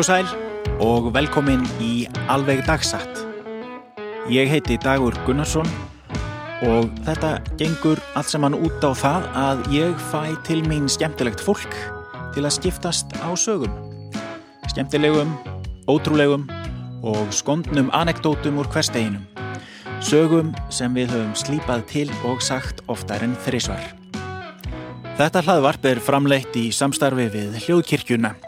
Heil og sæl og velkomin í Alveg Dagsatt. Ég heiti Dagur Gunnarsson og þetta gengur allt saman út á það að ég fæ til mín skemmtilegt fólk til að skiptast á sögum. Skemmtilegum, ótrúlegum og skondnum anekdótum úr hversteginum. Sögum sem við höfum slípað til og sagt oftar en þrísvar. Þetta hlaðvarp er framleitt í samstarfi við hljóðkirkjuna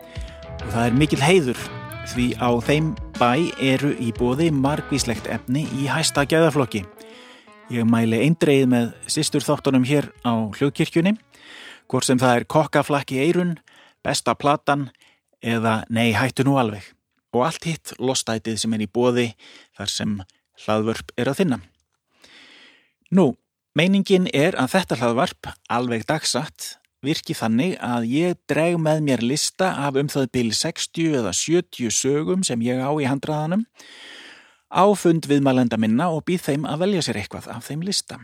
það er mikil heiður því á þeim bæ eru í bóði margvíslegt efni í hæsta gæðaflokki. Ég mæli eindreið með sýstur þáttunum hér á hljóðkirkjunni, hvort sem það er kokkaflakki eirun, besta platan eða nei hættu nú alveg. Og allt hitt lostætið sem er í bóði þar sem hlaðvörp er að finna. Nú, meiningin er að þetta hlaðvarp, alveg dagsatt, virki þannig að ég dreg með mér lista af um það bíl 60 eða 70 sögum sem ég á í handraðanum, áfund viðmælenda minna og býð þeim að velja sér eitthvað af þeim lista.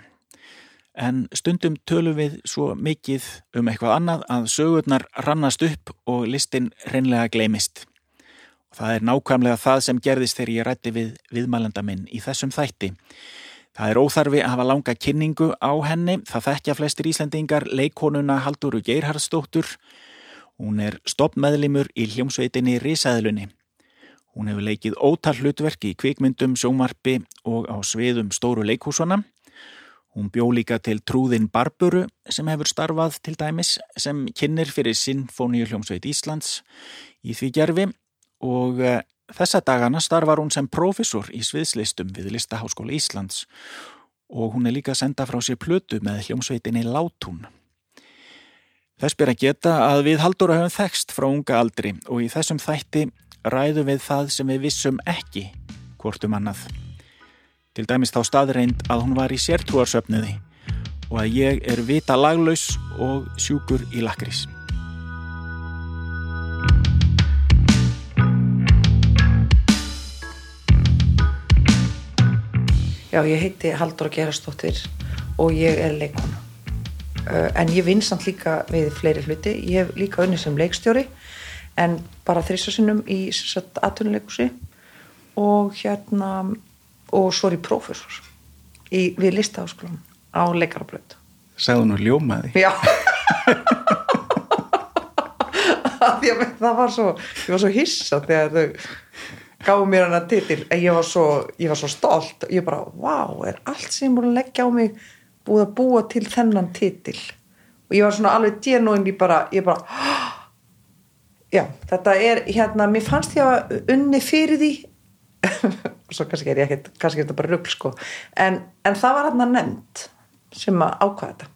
En stundum tölum við svo mikið um eitthvað annað að sögurnar rannast upp og listin reynlega gleimist. Og það er nákvæmlega það sem gerðist þegar ég rætti við viðmælenda minn í þessum þætti. Það er óþarfi að hafa langa kynningu á henni, það þekkja flestir Íslandingar leikonuna Halduru Geirhardsdóttur. Hún er stoppmeðlimur í hljómsveitinni Rísaðlunni. Hún hefur leikið ótal hlutverk í kvikmyndum, sjómarpi og á sviðum stóru leikhúsuna. Hún bjó líka til trúðin Barburu sem hefur starfað til dæmis sem kynir fyrir Sinfóníu hljómsveit Íslands í því gerfi og Þessa dagana starfar hún sem profesor í sviðslistum við Listaháskóla Íslands og hún er líka að senda frá sér plötu með hljómsveitinni Látún. Þess að geta að við haldur að höfum þekst frá unga aldri og í þessum þætti ræðum við það sem við vissum ekki hvortum annað. Til dæmis þá staðreind að hún var í sértrúarsöfniði og að ég er vita laglaus og sjúkur í lakrís. Já, ég heiti Haldur Gerastóttir og ég er leikona. Uh, en ég vinn samt líka við fleiri hluti. Ég hef líka unni sem leikstjóri en bara þrissasinnum í aðtunuleikusi og hérna og svo er ég profesor í, við listaháskólan á leikarablöð. Sæðu nú ljómaði? Já. það var svo, ég var svo hissa þegar þau gáði mér hana titil ég var svo, ég var svo stolt. Ég bara, wow, er allt sem búin að leggja á mig búið að búa til þennan titil? Og ég var svona alveg djenúin, ég bara, ég bara já, þetta er hérna, mér fannst ég að unni fyrir því. Og svo kannski er ég ekkert kannski er þetta bara rugg sko. En, en það var hérna nefnd sem að ákvæða þetta.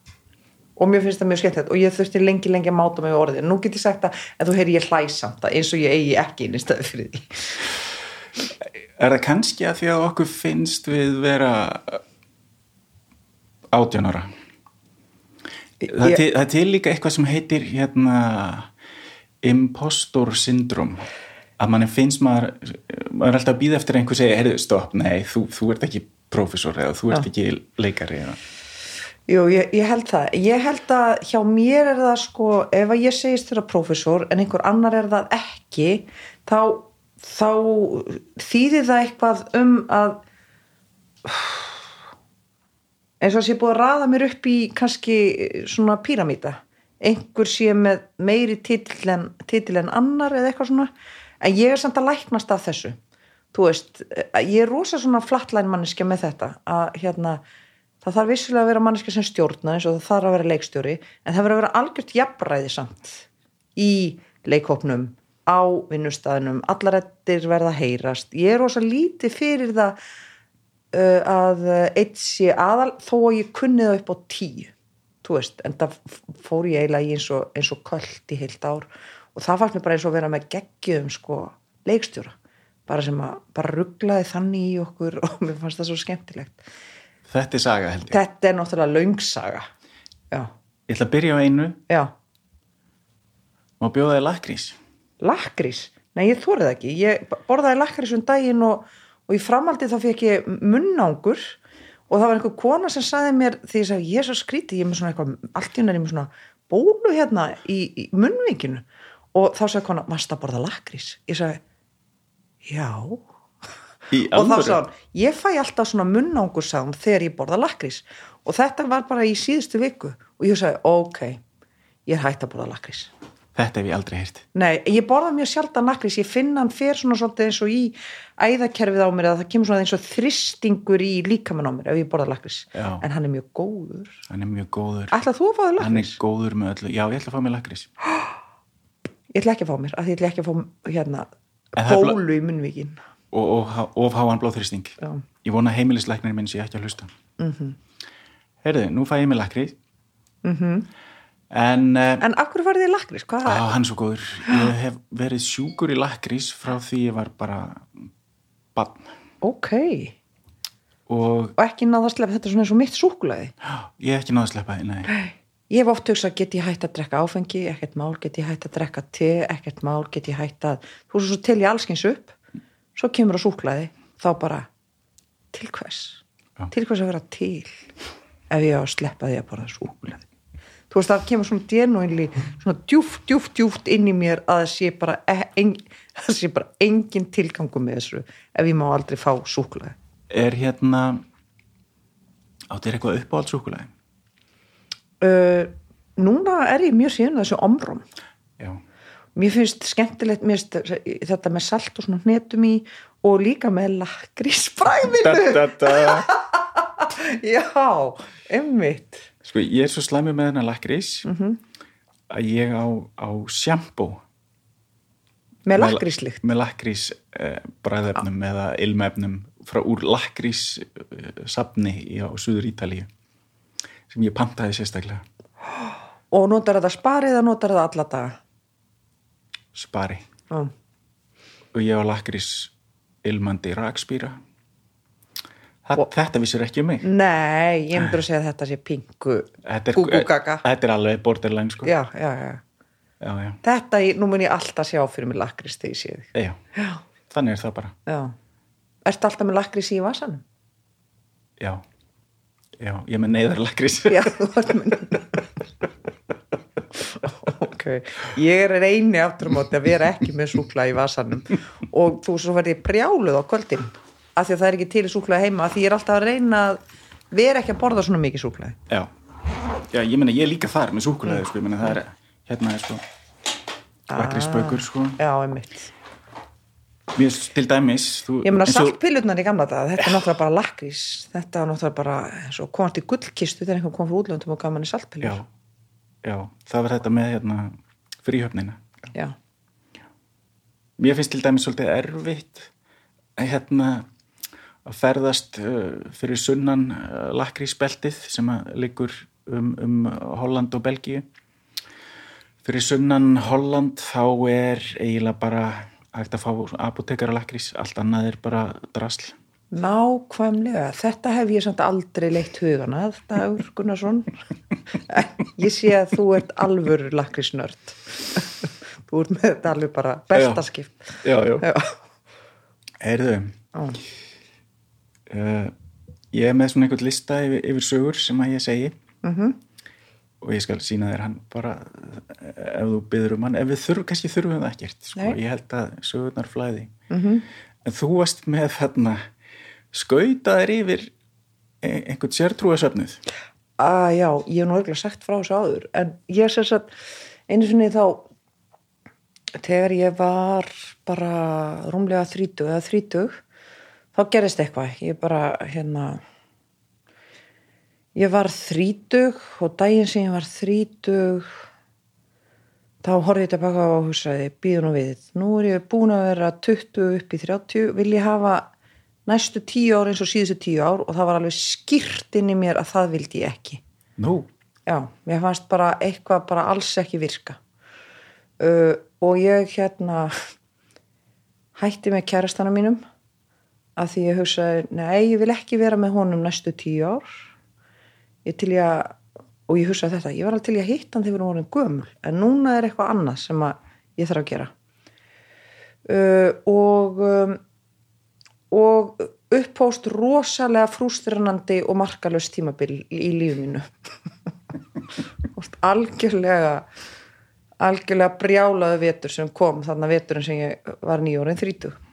Og mér finnst það mjög skemmt og ég þurfti lengi lengi að máta mig orðið, nú get ég sagt að en þú heyri ég hlæsamt eins og ég eigi ekki inn í staði fyrir því Er það kannski að því að okkur finnst við vera átjónara? Það, ég... það er til líka eitthvað sem heitir hérna impostor syndrom að mann finnst maður maður er alltaf að býða eftir einhver segja, heyrðu stopp, nei, þú, þú ert ekki profesor eða þú ert ja. ekki leikari eða Jú, ég, ég held það. Ég held að hjá mér er það sko, ef að ég segist þeirra profesor en einhver annar er það ekki, þá, þá þýðir það eitthvað um að eins og að sé búið að raða mér upp í kannski svona píramíta. Einhver sé með meiri titil en, titil en annar eða eitthvað svona, en ég er samt að læknast af þessu. Þú veist, ég er rosa svona flattlænmanniski með þetta, að hérna það þarf vissilega að vera manneski sem stjórna eins og það þarf að vera leikstjóri en það verður að vera algjört jafnræði samt í leikhópnum á vinnustæðinum allarettir verða heyrast ég er ósað lítið fyrir það uh, að eitt sé aðal þó að ég kunni það upp á tíu þú veist, en það fór ég eiginlega í eins og, eins og kvöld í heilt ár og það fannst mér bara eins og vera með geggjum sko leikstjóra bara sem að bara rugglaði þannig í okkur og mér fannst það svo skemmtilegt Þetta er saga held ég. Þetta er náttúrulega laungsaga. Já. Ég ætla að byrja á einu. Já. Og bjóðaði lakrís. Lakrís? Nei, ég þórið ekki. Ég borðaði lakrís um daginn og, og í framaldi þá fekk ég munnángur og það var einhver kona sem saði mér því ég sagði, ég er svo skríti, ég er með svona eitthvað, allt í hún er ég með svona bólu hérna í, í munnvíkinu og þá sagði konar, varst að borða lakrís? Ég sagði, já. Og þá sagði hann, ég fæ alltaf svona munnángur hann, þegar ég borða lakrís. Og þetta var bara í síðustu viku. Og ég sagði, ok ég er hægt að borða lakrís Þetta hef ég aldrei heyrt. Nei, ég borða mjög sjaldan lakrís, ég finna hann fer svona svolítið eins og í æðakerfið á mér að það kemur svona eins og þristingur í líkamann á mér ef ég borða lakrís Já. en hann er mjög góður Hann er mjög góður. Ætlað þú að fá þér Hann er góður með öllu. Já, ég ætla að fá mér lakrís. Ég ætla ekki að fá mér, af því ég ætla ekki að fá hérna bólu í munnvíkin Og, og, og fá hann blóðþrýsting. Að að. En... Uh, En af hverju farið þið lakrís? Á, hann er svo góður. Ég hef verið sjúkur í lakrís frá því ég var bara bann. Ok, Og og ekki náða að slepa þetta svona eins og mitt súkulaði ég hef ekki náða að sleppa því, nei. Ég hef oft hugsað, get ég hægt að drekka áfengi, ekkert mál, get ég hægt að drekka te, ekkert mál, get ég hægt að, þú veist svo til ég allskyns upp, svo kemur á súklaði, þá bara, til hvers? Já. Til hvers að vera til ef ég á að sleppa því að borða súklaði? Þú veist, það kemur svona genuinli, svona djúft, djúft, djúft inn í mér að það sé bara, e- en, það sé bara engin tilgangu með þessu ef ég má aldrei fá súklaði. Er hérna... Áttu er eitthvað uppáhaldssúkulæði? Uh, núna er ég mjög síðan þessu omrum. Já. mér finnst skemmtilegt mér finnst þetta með salt og svona hnetum í og líka með da, da. já, emmitt Sko, ég er svo slæmur með hennar lakrís Mhm. að ég á, á sjampó með lakríslikt með lakrís eh, bræðefnum eða ilmefnum frá úr lakrís eh, safni í, á Suður Ítalíu sem ég pantaði sérstaklega. Og notar þetta sparið eða notar þetta alla daga? Spari já, og ég á lakrís ilmandi rakspýra Þa, þetta vissir ekki um mig. Nei, ég myndur að segja að þetta sé pingu þetta er, gúgúgaga þetta er alveg borderline sko. já, já, já. Já, já. þetta, nú mun ég alltaf sjá fyrir mig lakrís þegar ég sé þig. Þannig er það bara. Já, ertu alltaf með lakrís í vasanum? já, já ég með neyðar lakrís Já, þú ert með Ok, ég er reyni aftur á móti að vera ekki með súkla í vasanum. Og þú svo verði brjáluð á kvöldin af því að það er ekki til í súkla heima því ég er alltaf að reyna að vera ekki að borða svona mikið súkla Já, já ég meina ég er líka þar með súkulega, sko, ég meina það er hérna er sko lakrísbökur, sko. Já, einmitt. Mér til dæmis þú, Ég og- saltpillurnar í gamla dag þetta er náttúrulega bara lakrís þetta er náttúrulega bara eins og komast í gullkistu þegar einhver kom frá útlöndum og gaf manni saltpillur. Já, já, það var þetta með hérna fríhöfnina. Já. Mér finnst til dæmis svolítið erfitt hérna að ferðast uh, fyrir sunnan uh, lakrísbeltið sem að liggur um, um Holland og Belgíu fyrir sunnan Holland þá er eiginlega bara hægt að fá apotekara lakrís allt annað er bara drasl Nákvæmlega, þetta hef ég samt aldrei leitt hugana, Dagur Gunnarsson. Ég sé að þú ert alvöru lakrísnörd. Þú ert með þetta alveg bara bestaskipt. Já, já Já. Heyrðu Já. Uh, ég er með svona einhvern lista yfir, yfir sögur sem að ég segi Mhm. og ég skal sína þér hann bara eh, ef þú byður um hann ef við þurfum, kannski þurfum við það ekkert sko. Ég held að sögurnar flæði Mhm. en þú varst með þarna skautaðir yfir e- einhvern sértrúasöfnuð Ah, já, ég hef nú örgulega sagt frá þessu áður, en ég sem sagt, einu sinni þá, þegar ég var bara rúmlega þrítug eða þrítug, þá gerist eitthvað. Ég bara, hérna, ég var þrítug og daginn sem ég var þrítug, þá horfði ég tilbaka og hugsaði, býðun og við. Nú er ég búin að vera 20 upp í 30, vil ég hafa næstu 10 ár eins og síðustu 10 ár og það var alveg skýrt inn í mér að það vildi ég ekki. Nú, Já, mér fannst bara eitthvað bara alls ekki virka. Uh, og ég hérna hætti með kærastana mínum að því ég hugsaði, nei, ég vil ekki vera með honum næstu tíu ár. Ég til ég að, og ég hugsaði þetta, ég var alveg til ég að hitta hann þegar við vorum gömul, en núna er eitthvað annað sem að ég þarf að gera. Uh, og, um, og upphóst rosalega frústranandi og markalöst tímabil í lífinu. Algjörlega algjörlega brjálaðu vetur sem kom þarna veturinn sem ég var nýjórin 30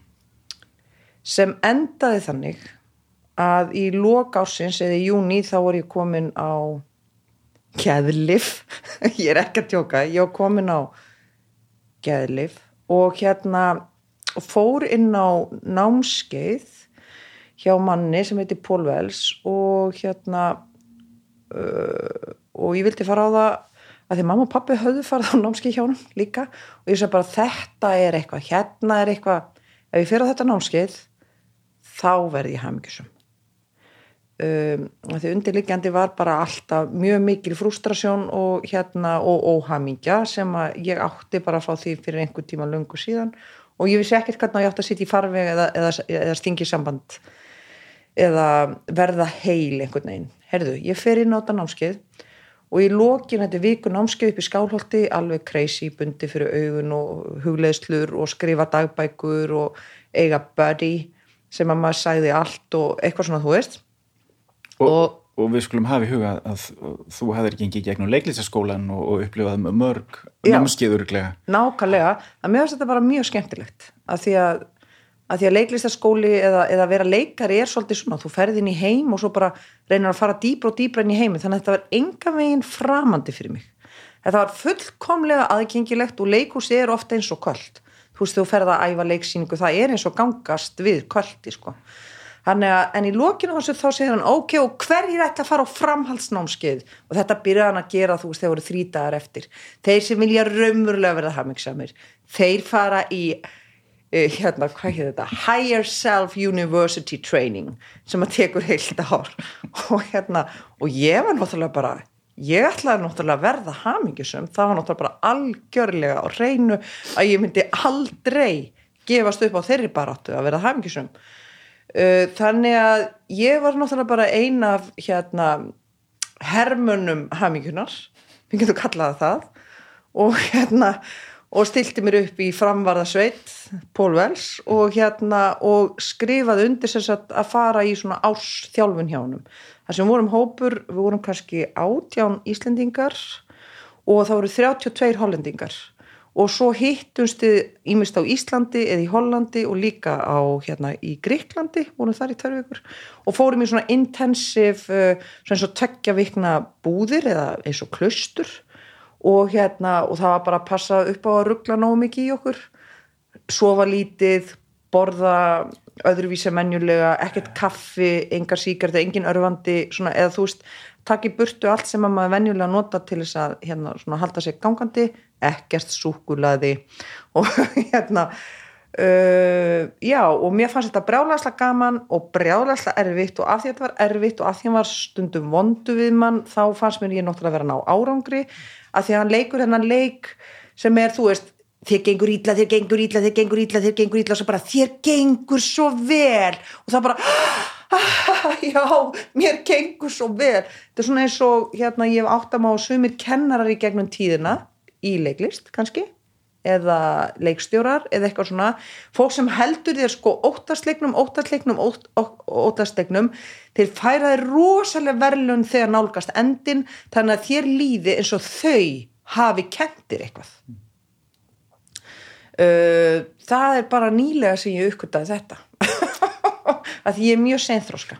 sem endaði þannig að í lok ásins eða í júni þá var ég komin á keðlif ég er ekki að tjóka, ég var komin á keðlif og hérna fór inn á námskeið hjá manni sem heitir Pól Vels og hérna uh, og ég vildi fara á það að því mamma og pappi höfðu farið á námskeið hjá hann líka og ég sagði bara þetta er eitthvað, hérna er eitthvað. Ef ég fyrir á þetta námskeið þá verði ég hafmyggisum um, því undirliggjandi var bara alltaf mjög mikil frustrasjón og hérna og óhamingja sem að ég átti bara frá því fyrir einhver tíma lungu síðan. Og ég vissi ekkert hvernig ég átti að sitja í farveg eða, eða, eða stingi samband eða verða heil einhvern veginn, herðu, ég fer inn á þetta námskeið og í lokin þetta viku námskeið upp í skálholti alveg crazy, bundi fyrir augun og hugleðslur og skrifa dagbækur og eiga buddy sem að maður sagði allt og eitthvað svona þú veist. Og, og, og við skulum hafa í huga að þú hefðir gengið gegnum leiklistaskólan og, og upplifað mörg námskeiðurglega Nákvæmlega, að mér finnst þetta bara mjög skemmtilegt að því að að því að leiklistaskóli eða, eða vera leikari er svolítið svona, þú ferði inn í heim og svo bara reynir að fara dýbra og dýbra inn í heimi þannig að þetta var enga veginn framandi fyrir mig. Þetta var fullkomlega aðgengilegt og leikhúsi er ofta eins og kvöld þú þú ferða að æfa leiksýningu það er eins og gangast við kvöldi sko. að, en í lókinu þá segir hann ok og hverjir ætla að fara á framhaldsnámskeið? Og þetta byrjaði hann að gera þú veist þeir voru þrý dagar eftir. Þeir sem vilja raunverulega verða hafmyggsamir þeir fara í Eh, hérna, hvað hefur þetta? Higher Self University Training sem að tekur heilt ár. Og hérna, og ég var náttúrulega bara ég ætlaði náttúrulega að verða hamingisum, það var náttúrulega bara algjörlega á reynu að ég myndi aldrei gefast upp á þeirri baráttu að verða hamingisum eh, þannig að ég var náttúrulega bara eina af hérna hermunum hamingjunar við getum kallaða það. Og hérna og stilti mér upp í framvarðasveit Pól Vels og hérna og skrifaði undir þess að, að fara í svona ársþjálfun hjá hann þar sem vorum hópur, við vorum kannski átján Íslendingar og það voru 32 hollendingar. Og svo hittumst við ímest á Íslandi eða í Hollandi og líka á hérna í Greiklandi vorum þar í tverju vikur og fórum í svona intensiv uh, svona eins og tekja vikna búðir eða eins og klaustur og hérna og það var bara að passa upp á að ruggla nóg mikið í okkur. Sofa lítið, borða öðruvísi menjulega, ekkert kaffi engar síkart, engin örfandi svona, eða þú veist, takk í burtu allt sem maður venjulega nota til þess að hérna, svona, halda sig gangandi, ekkert súkulaði og hérna Uh, já og mér fannst þetta brjálæslega gaman og brjálæslega erfitt og af því að þetta var erfitt og af því að hann var stundum vondu við mann þá fannst mér ég náttúrulega að vera ná árangri að því að hann leikur hennan leik sem er þú veist þér gengur ítla, þér gengur ítla, þér gengur ítla þér gengur ítla og svo bara þér gengur svo vel. Og það bara ah, já, mér gengur svo vel. Þetta er svona eins og hérna ég hef átt að má sumir kennarar í gegnum tíðina í leiklist kannski eða leikstjórar eða eitthvað svona. Fólk sem heldur þér sko óttastleiknum, óttastleiknum óttastleiknum þeir færa þér rosalega verðlun þegar nálgast endin þannig að þér líði eins og þau hafi kentir eitthvað. Uh, það er bara nýlega sem ég uppkvitaði þetta. Að ég er mjög senþróska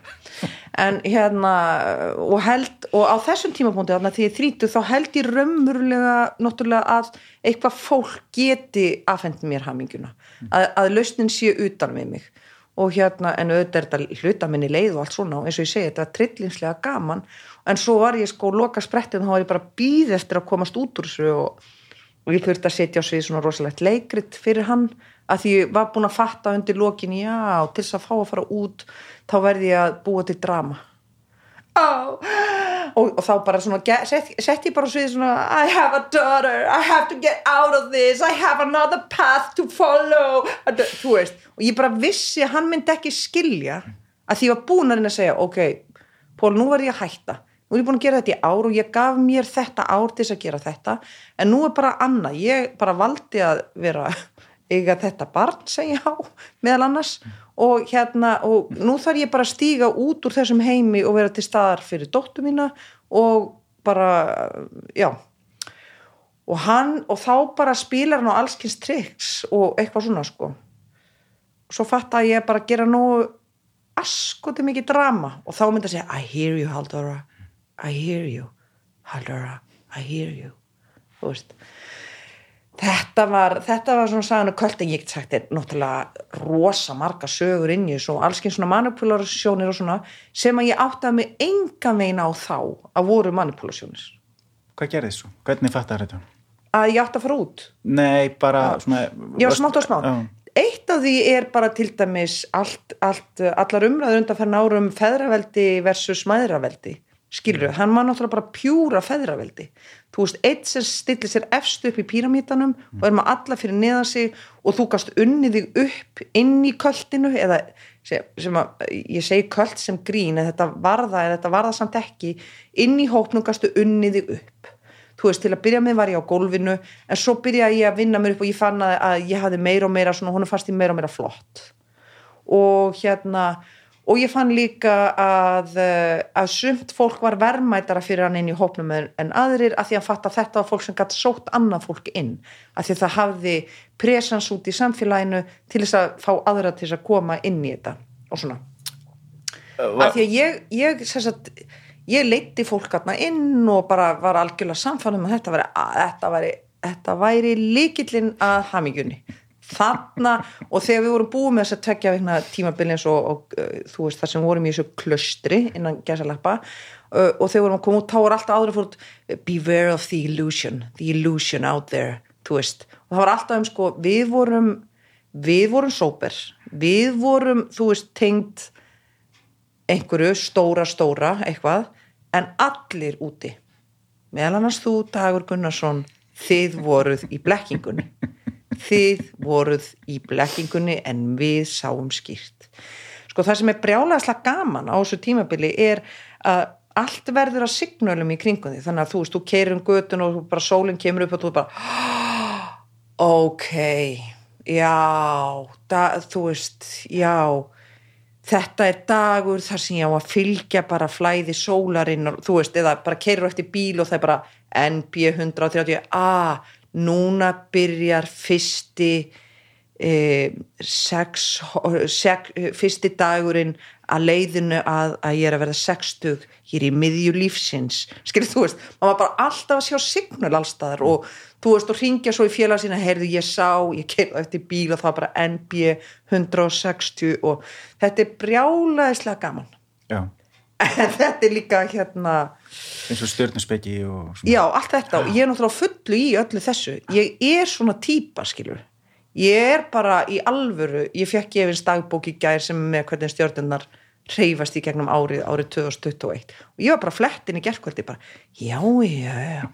en hérna og held og á þessum tímapunkti þannig að því ég þrítu þá held ég raunverulega náttúrulega að eitthvað fólk geti aðfend mér haminguna að, að lausnin sé utan við mig. Og hérna en auðvitað er þetta hluta minni leið og allt svona og eins og ég segi þetta var trillinslega gaman. En svo var ég sko loka sprettið og þá var ég bara býð eftir að komast út úr þessu og, og ég þurfti að setja á svið svona rosalegt leikrit fyrir hann að því ég var búin að fatta undir lokin já til þess að fá að fara út þá verði ég að búa til drama. Oh. og, og þá bara svona sett, sett ég bara svið svona I have a daughter, I have to get out of this I have another path to follow. Þú veist, og ég bara vissi að hann myndi ekki skilja að því ég var búin að reyna að segja ok, Pól, nú verði ég að hætta. Nú er ég búin að gera þetta í ár og ég gaf mér þetta ár til þess að gera þetta. En nú er bara annað, ég bara valdi að vera eiga þetta barn segja á meðal annars. Og hérna og nú þarf ég bara að stíga út úr þessum heimi og vera til staðar fyrir dóttu mína og bara já. Og hann, og þá bara spilar hann á allskins triks og eitthvað svona sko. Og svo fatt að ég bara gera nógu askoti mikið drama og þá myndi að segja I hear you Haldora I hear you Haldora I hear you. Þú veist þetta var, þetta var svona sagðan og kvöld en ég get sagt er náttúrulega rosa marga sögur inn í þessu og allsken svona manipulasjónir og svona sem að ég átti að mig enga meina á þá að voru manipulasjónir Hvað gerði þessu? Hvernig fattar þetta? að ég átti að fara út Nei, bara svona Já, smátt og smátt. Já. Eitt af því er bara til dæmis allt, allt, allar umræður undan fyrir árum feðraveldi versus mæðraveldi. Skilur, hann var náttúrulega bara pjúra feðraveldi. Þú veist, eitt sem stillir sér efst upp í píramítanum og er maður alla fyrir neðan sig og þú gast unnið þig upp inn í kvöldinu eða sem, sem að, ég segi kvöld sem grín en þetta varða, en þetta varða samt ekki inn í hópnum gastu unnið þig upp. Þú veist, til að byrja með var ég á gólfinu en svo byrjaði ég að vinna mér upp og ég fann að, að ég hafði meira og meira svona, hún er fast í meira og meira flott. Og hérna og ég fann líka að eh, að sumt fólk var verðmætara fyrir hann inn í hópnum en, aðrir að því að fatta þetta var fólk sem gæti sótt annað fólk inn, að því að það hafði presens út í samfélaginu til þess að fá aðra til þess að koma inn í þetta og svona. Að því að ég, ég sagt, ég leiti fólk aðna inn og bara var algjörlega samfannum að þetta væri, væri, væri líkillinn að hamingjunni þarna og þegar við vorum búið með þess að tekja veikna tímabilins og, og uh, þú veist það sem vorum í þessu klöstri innan gæsalappa uh, og þegar vorum að koma út þá var alltaf áður fórt beware of the illusion the illusion out there veist. Og það var alltaf um sko við vorum við vorum sóper. Við vorum þú veist tengd einhverju stóra stóra eitthvað en allir úti. Meðal annars þú Dagur Gunnarsson þið voruð í blekkingunni þið voruð í blekkingunni en við sáum skýrt. Sko það sem er brjálæðislega gaman á þessu tímabili er að allt verður að signalum í kringum því þannig að þú veist, þú keirir um götun og bara sólinn kemur upp og þú bara ok já da, þú veist, já þetta er dagur þar sem ég á að fylgja bara flæði sólarinn og þú veist, eða bara keirir eftir bíl og það er bara NB 130 a, núna byrjar fyrsti eh, sex, sex, fyrsti dagurinn að leiðinu að, að ég er að verða 60 ég er í miðju lífsins. Skilur þú veist, maður bara alltaf að sjá signal allstaðar og þú veist og ringja svo í félag sína, heyrðu ég sá ég keila eftir bíl og það bara NB 160 og þetta er brjálaðislega gaman. Já, en þetta er líka hérna eins og stjörnusbeki og já, allt þetta. Og ég er náttúrulega fullu í öllu þessu. Ég er svona típa, skilur ég er bara í alvöru ég fekk gefins dagbók í gær sem með hvernig stjórnirnar reyfast í gegnum árið, árið 2021 og ég var bara flettin í gerkvöldi bara, já, já, já.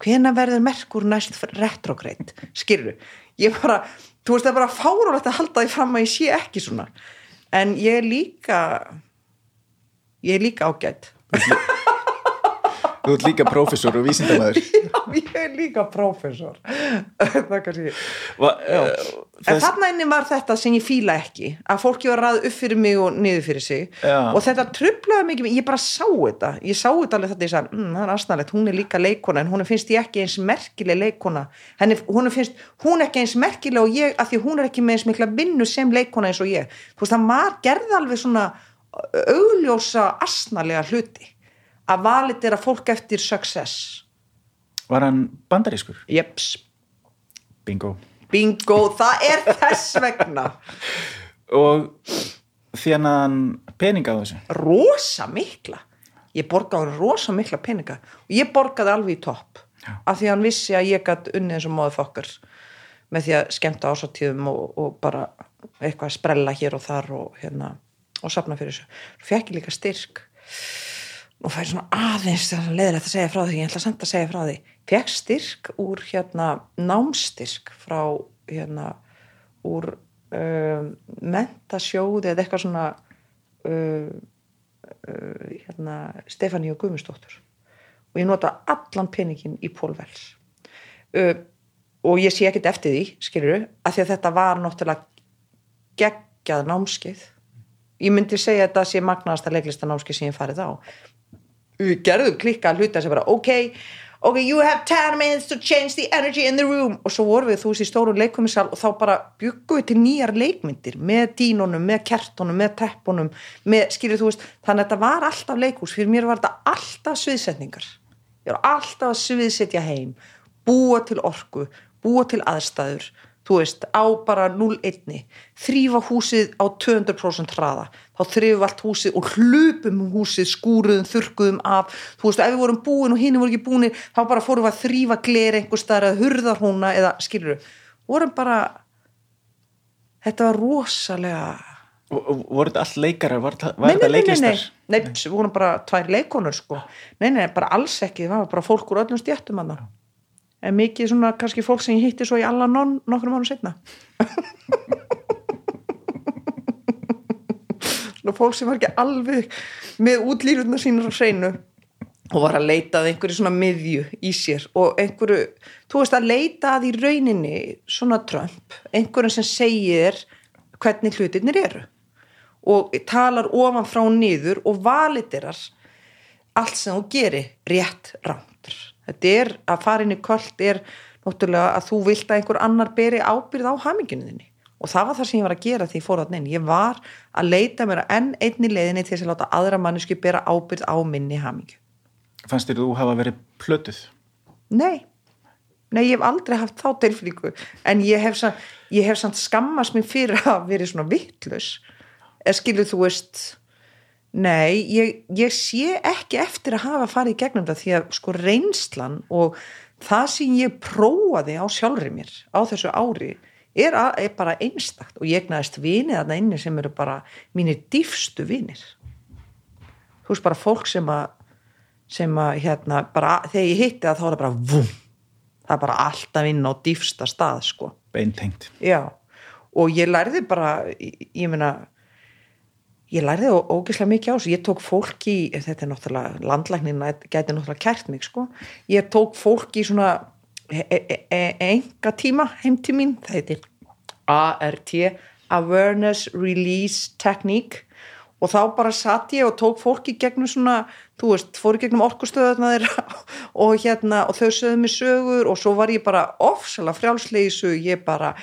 Hvena verður merkur næst retrograde? Skilur, ég bara þú veist það er bara fárulegt að halda því fram að ég sé ekki svona. En ég er líka ég er líka ágætt Þú ert líka prófessor og vísindamæður já, ég er líka prófessor. Það kannski uh, En þess, þarna inni var þetta sem ég fíla ekki að fólki var ræð upp fyrir mig og niður fyrir sig. Já. og þetta trublaði mikið ég bara sá þetta, ég sá þetta alveg þetta ég sagði, mm, það er aðsnarlegt, hún er líka leikona en hún finnst ég ekki eins merkileg leikona henni, hún finnst, hún er ekki eins merkileg og ég, að því hún er ekki með eins mikla vinnu sem leikona eins og ég, þú veist það gerði alveg svona augljósa aðsnarlega hluti að valit er að fólk eftir success. Var hann bandarískur? jeps, Bingo. Bingo, það er þess vegna. Og þjánaðan peninga á þessu? Rosa mikla. Ég borgaði rosa mikla peninga. Og ég borgaði alveg í topp. Af því að hann vissi að ég gætt unnið eins og móðu fokkar með því að skemmta ásatíðum og, og bara eitthvað að sprella hér og þar og hérna og sapna fyrir þessu. Fekk ég líka styrk. Og fæði svona aðeins leðilegt að segja frá því ég ætla samt að segja frá því. Fekk styrk úr hérna námstyrk frá hérna úr um, mentasjóði eða eitthvað svona uh, uh, hérna Stefáníu Guðmundsdóttur. Og ég nota allan peningin í pólvels uh, og ég sé ekkert eftir því skilur að því að þetta var náttúrulega geggjað námskeið ég myndi segja að þetta sé magnaðasta leiklista námskeið sem ég farið á. Við gerðum klikka að hluta sem bara ok, ok, you have 10 minutes to change the energy in the room. Og svo vorum við þú veist í stóru leikvömmisal og þá bara byggum við til nýjar leikmyndir með dínunum, með kertunum, með teppunum með, skilur þú veist, þannig að þetta var alltaf leikhús, fyrir mér var þetta alltaf sviðsetningar, ég var alltaf að sviðsetja heim, búa til orku búa til aðstæður þú veist, á bara 0-1 þrýfa húsið á 200% hraða, þá þrýfum allt húsið og hlupum um húsið, skúruðum þurkuðum af, þú veist, ef við vorum búin og hinn voru ekki búinir, þá bara fórum við að þrýfa gleri einhver staðar eða hurðar húnna eða skilur við, vorum bara þetta var rosalega voru þetta allt leikarar, var, þetta- leiklistar? nei, nei, nei, við vorum bara tvær leikonur sko, nei, nei, bara alls ekki. Það var bara fólk úr öllum stjættum hann en mikið svona kannski fólk sem ég hitti svo í alla non nokkrum árum setna svona fólk sem var ekki alveg með útlýruna sínur á hreinu og var að leita að einhverju svona miðju í sér og einhverju, þú veist að leita að í rauninni svona Trump einhverjum sem segir hvernig hlutirnir eru og talar ofan frá niður og valiterar allt sem þú gerir rétt rándur þetta er að fara inn í kvöld er náttúrulega að þú vilt að einhver annar beri ábyrð á haminginu þinni. Og það var það sem ég var að gera því ég fór þarna inn. Ég var að leita mér að enn einni leiðinni til að láta aðra mannesku bera ábyrð á minni hamingju. Fannst þér þú hafa verið plötuð? Nei, nei ég hef aldrei haft þá tilflíku en ég hef, ég hef samt skammast mér fyrir að vera svona vittlus skilur þú veist nei, ég, ég sé ekki eftir að hafa farið gegnum það því að sko reynslan og það sem ég prófaði á sjálfri mér á þessu ári er, að, er bara einstakt og ég næðist vinið þarna inni sem eru bara mínir dýfstu vinir. Þú veist bara fólk sem að sem að hérna bara þegar ég hitti það þá er það bara vum það er bara alltaf inn á dýfsta stað sko. Beintengt. já og ég lærði bara ég, ég meina ég lærði ó- ógeðslega mikið á þessu. Ég tók fólk í, þetta er náttúrulega landlæknin gæti náttúrulega kært mig sko. Ég tók fólk í svona e e e enga tíma heim til mín, það heitir ART Awareness Release Technique. Og þá bara satt ég og tók fólk í gegnum svona, þú veist, fór í gegnum orkustöðuna þeirra og hérna og þau sögðu mig sögur og svo var ég bara ofsalega frjálsleysu, ég bara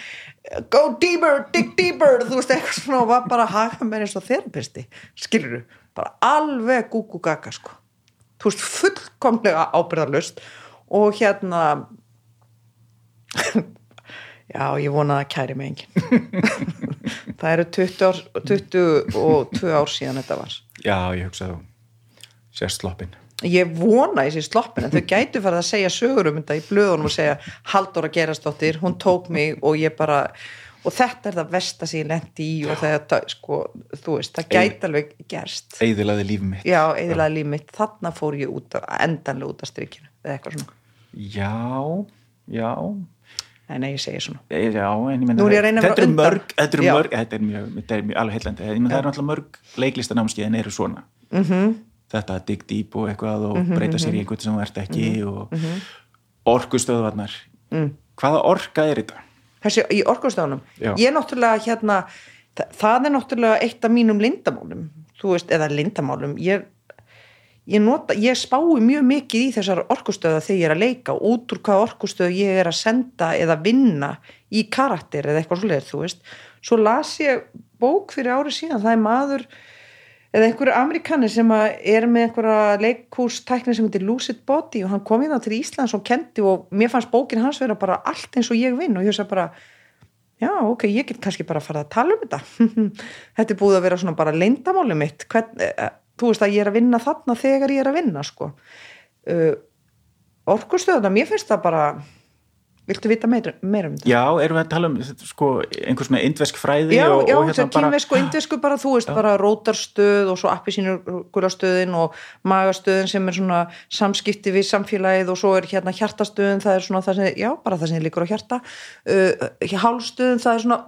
go deeper, dig deeper þú veist, eitthvað svona og var bara að hafa mér eins og þerapisti, skilur bara alveg gúgú gaga sko þú veist, fullkomlega ábyrðarlust og hérna já, ég vona að kæri mig enginn það eru 20, ár, 22 ár síðan þetta var Já, ég hugsa þú. Sérst sloppin. Ég vona sér sloppin en þau gætu farið að segja sögur um þetta í blöðunum og segja Halldóra Gerastóttir, hún tók mig og ég bara og þetta er það versta sem ég lendi í og það, sko, þú veist, það gæti alveg gerst Eðilaði líf mitt. já, eðilega líf mitt, þarna fór ég út endanlega út af strykinu eða eitthvað svona, Já, já. en nei, ég segi svona Já, en ég menna, að að þetta er mörg, þetta er mörg, þetta er mjög, þetta er mjög alveg heillandi, ég menna það er náttúrulega mörg leiklistanámskeiðin eru svona. Mhm. -hmm. Þetta að dig deep og eitthvað og breyta sér í einhvern sem þú ert ekki og orkustöðvarnar. Mm. Hvaða orka er þetta? þessi í orkustöðunum ég er náttúrulega hérna það, það er náttúrulega eitt af mínum lindamálum þú veist, eða lindamálum ég, ég, nota, ég spái mjög mikið í þessar orkustöða þegar ég er að leika út úr hvað orkustöðu ég er að senda eða vinna í karakter eða eitthvað svoleiðir, þú veist svo las ég bók fyrir ári síðan það er maður eða einhverju amerikani sem er með einhverja leikhústækni sem heitir Lucid Body og hann kom í það til Íslands og kendi og mér fannst bókin hans vera bara allt eins og ég vinn og ég sagði bara já ok, ég get kannski bara að fara að tala um þetta. Þetta er búið að vera svona bara leyndamáli mitt. Hvern, eh, þú veist að ég er að vinna þarna þegar ég er að vinna sko. Uh, orkustöðuna, mér finnst það bara viltu vita meira, meira um þetta? Já, erum við að tala um sko, einhver svona indvesk fræði Já, og, já, og hérna bara kynvesk og indvesku bara, þú veist, bara rótarstöð og svo appisínugularstöðin og magastöðin sem er svona samskipti við samfélagið og svo er hérna hjartastöðin, það er svona það sem, já, bara það sem líkur á hjarta uh, hálstöðin, það er svona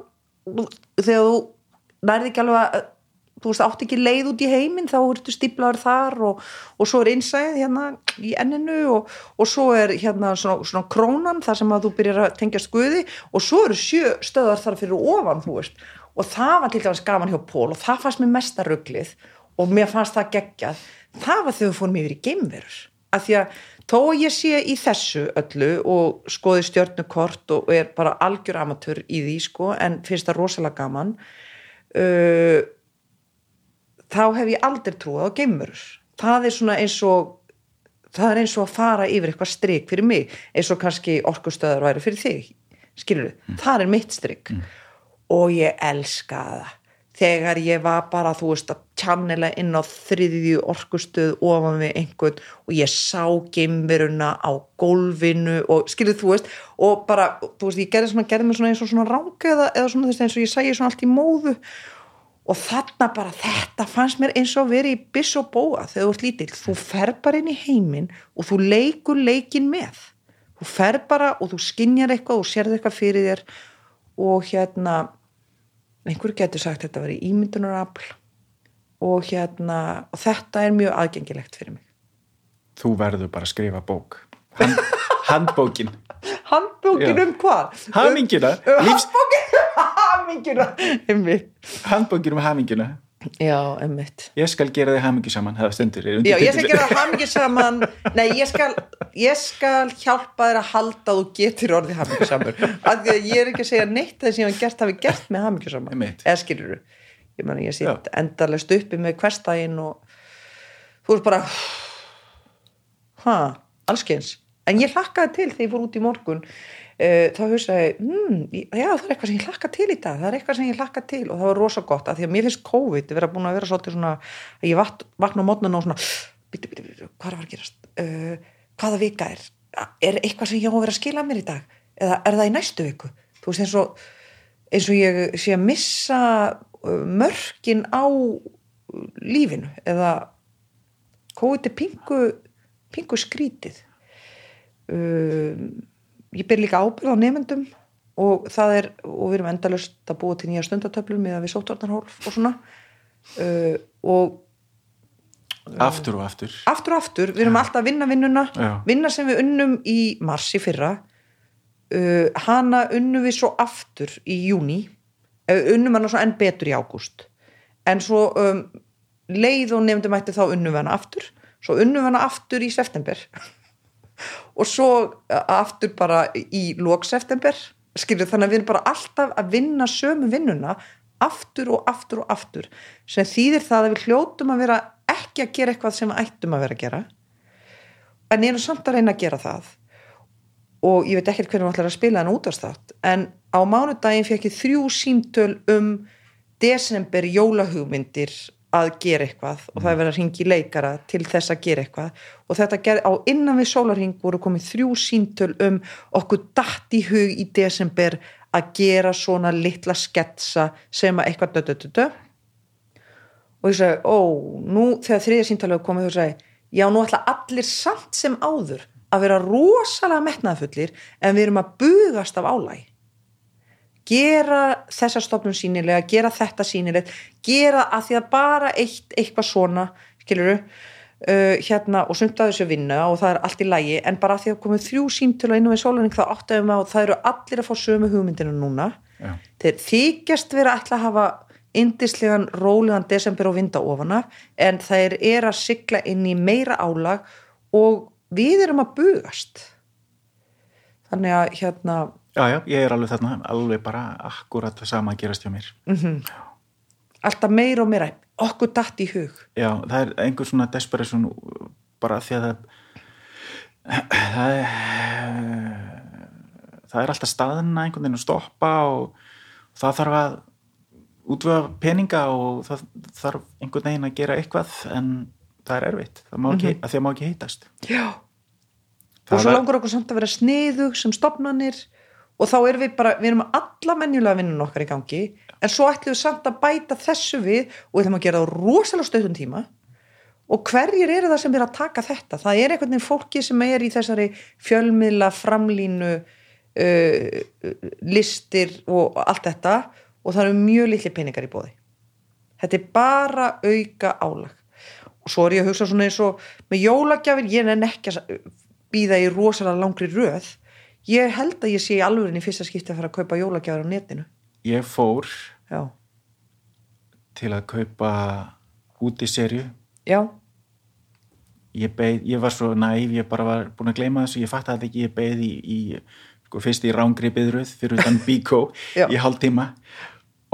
þegar þú nærði ekki alveg að þú veist, átt ekki leið út í heiminn þá ertu stíplaður þar og, og svo er innsæð hérna í enninu og, og svo er hérna svona, svona krónan þar sem að þú byrjar að tengja skuði og svo eru sjö stöðar þar fyrir ofan, þú veist. Og það var til dæmis gaman hjá Pól og það fannst mér mesta rugglið og mér fannst það geggjað. Það var þegar við fórum yfir í geimverur. Af því að þó að ég sé í þessu öllu og skoði stjörnukort og er bara algjör amatör í því sko en finnst það rosalega gaman uh, þá hef ég aldrei trúið á geimverur. Það er svona eins og það er eins og að fara yfir eitthvað strik fyrir mig eins og kannski orkustöðar væri fyrir þig skilur þú, það er mitt strik. Og ég elska það. Þegar ég var bara, þú veist, að tjannela inn á þriðju orkustöð ofan við einhvern og ég sá geimveruna á gólfinu og skilur þú veist, og bara þú veist, ég gerði svona, gerði mig svona eins og svona ranga eða, eða svona þess eins og ég sæði svona allt í móðu og þarna bara þetta fannst mér eins og verið í biss og bóa þegar þú ert lítill, þú fer bara inn í heiminn og þú leikur leikin með. Þú fer bara og þú skinjar eitthvað og sérð eitthvað fyrir þér. Og hérna einhverju getur sagt þetta í ímyndunarafl. Og hérna og þetta er mjög aðgengilegt fyrir mig. Þú verður bara að skrifa bók. Hand, Handbókin handbókin Já. um hvað? Hamingina um, handbókin hamingina einmitt. Handbókin um hamingina já, einmitt. Ég skal gera þig hamingju saman stendur er já, ég skal gera hamingju saman. Nei, ég skal, ég skal hjálpa þér að halda að þú getur orðið hamingju saman. Að ég er ekki að segja neitt það sem ég hafi gert með hamingju saman. Eða skilur ég meni, ég sitt endarlegst uppi með hverstægin og þú veist bara ha, allskeins en ég hlakkaði til þegar ég fór út í morgun uh, þá hugsaði hmm, já það er eitthvað sem ég hlakka til í dag það er eitthvað sem ég hlakka til. Og það var rosa gott af því að mér finnst COVID vera búin að vera svolítið svona að ég vakna á mótnun og svona bíti, bíti, bíti, hvað er að að gerast? Uh, hvaða vika er? Er eitthvað sem ég á að vera að skila mér í dag? Eða er það í næstu viku? Þú veist eins og, eins og ég sé að missa uh, mörkin á lífinu eða COVID er pingu, pingu skrítið um, ég ber líka ábyrð á nefndum og það er, og við erum endalust að búa til nýja stundatöflum eða við sótvarnarhólf og svona. Uh, og Aftur og aftur. Aftur og aftur, við erum alltaf að vinna vinnuna. Já. vinna sem við unnum í mars í fyrra. Uh, hana unnum við svo aftur í júni uh, unnum hana svo enn betur í ágúst. En svo um, leið og nefndum ætti þá unnum hana aftur. Svo unnum hana aftur í september og svo uh, aftur bara í lók september skilur þannig að við erum bara alltaf að vinna sömu vinnuna aftur og aftur og aftur sem þýðir það að við hljótum að vera ekki að gera eitthvað sem við ættum að vera að gera en erum samt að reyna að gera það. Og ég veit ekkert hvernig við ætlar að spila en útvarsþátt en á mánudaginn fekk ég þrjú símtöl um desember jólahugmyndir að gera eitthvað og það er verið að ringi leikara til þess að gera eitthvað. Og þetta ger, á innan við sólarring voru komið þrjú síntöl um okkur datt í hug í desember að gera svona litla sketsa sem að eitthvað dö, dö, dö, dö. og ég sagði, ó, nú þegar þriðja síntölu komið þú sagði, já, nú ætla allir samt sem áður að vera rosalega metnaðfullir en við erum að bugast af álæg gera þessa stofnun sínilega, gera þetta sínilega gera að því að bara eitt eitthvað svona, skiluru uh, hérna og sumt að þessu vinna og það er allt í lægi, en bara að því að komið þrjú símtölu inn á við sólarning þá áttaðum við á það eru allir að fá sömu hugmyndinu núna Já. þeir þykjast vera ætla að hafa indislegan, rólegan desember og vinda ofana, en þeir er að sigla inn í meira álag og við erum að bugast þannig að hérna Já, já, ég er alveg þarna, alveg bara akkurat það sama að gerast hjá mér. alltaf meira og meira okkur datt í hug. Já, það er einhver svona desperation bara því að það það er það er alltaf staðina einhvern veginn að stoppa og það þarf að útvöða peninga og það þarf einhvern veginn að gera eitthvað en það er erfitt, það má ekki, að því að má ekki heitast. já. Og Það svo er- langar okkur samt að vera sniðug sem stopnanir og þá erum við bara, við erum alla menjulega vinnun okkar í gangi en svo ætlum við samt að bæta þessu við og við ætlum að gera það rosalega stöðum tíma. Og hverjir eru það sem er að taka þetta? Það er einhvern veginn fólki sem er í þessari fjölmiðla framlínu uh, listir og allt þetta. Og það eru mjög litli peningar í bóði þetta er bara auka álag. Og svo er ég að hugsa svona eins og með jólagjafir, ég nenn ekki að býða í rosalega langri röð ég held að ég sé í alvörinni í fyrsta skipti að fara að kaupa jólagjafir á netinu. Ég fór já, til að kaupa út í serju já, ég beið, ég var svo næf ég bara var búin að gleyma þessu, ég fatt að ekki ég beið í, í sko, fyrst í rángri byðruð fyrir utan bíkó í hálftíma.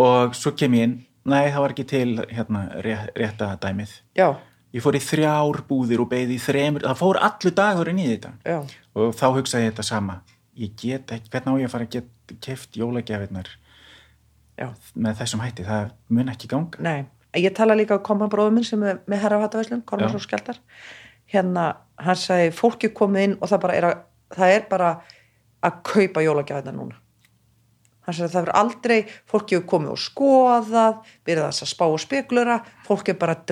Og svo kem ég inn. Nei, það var ekki til hérna, rétt, rétta dæmið. Já, ég fór í þrjár búðir og beið í þremur það fór allur dagurinn í þetta. Já, og þá hugsaði ég þetta sama ég get ekki, hvernig á ég að fara að keft jólagjafirnar já. með þessum hætti, það mun ekki ganga. Nei, ég tala líka á koma bróðum minn sem er með herra hatavæslun, Kormars og Skjaldar. Hérna, hann sagði fólki komið inn og það bara er að, það er bara að kaupa jólagjafina núna. Hann sagði það verður aldrei fólki hefur komið og skoðað verið þess að spá og spekulura fólki er bara að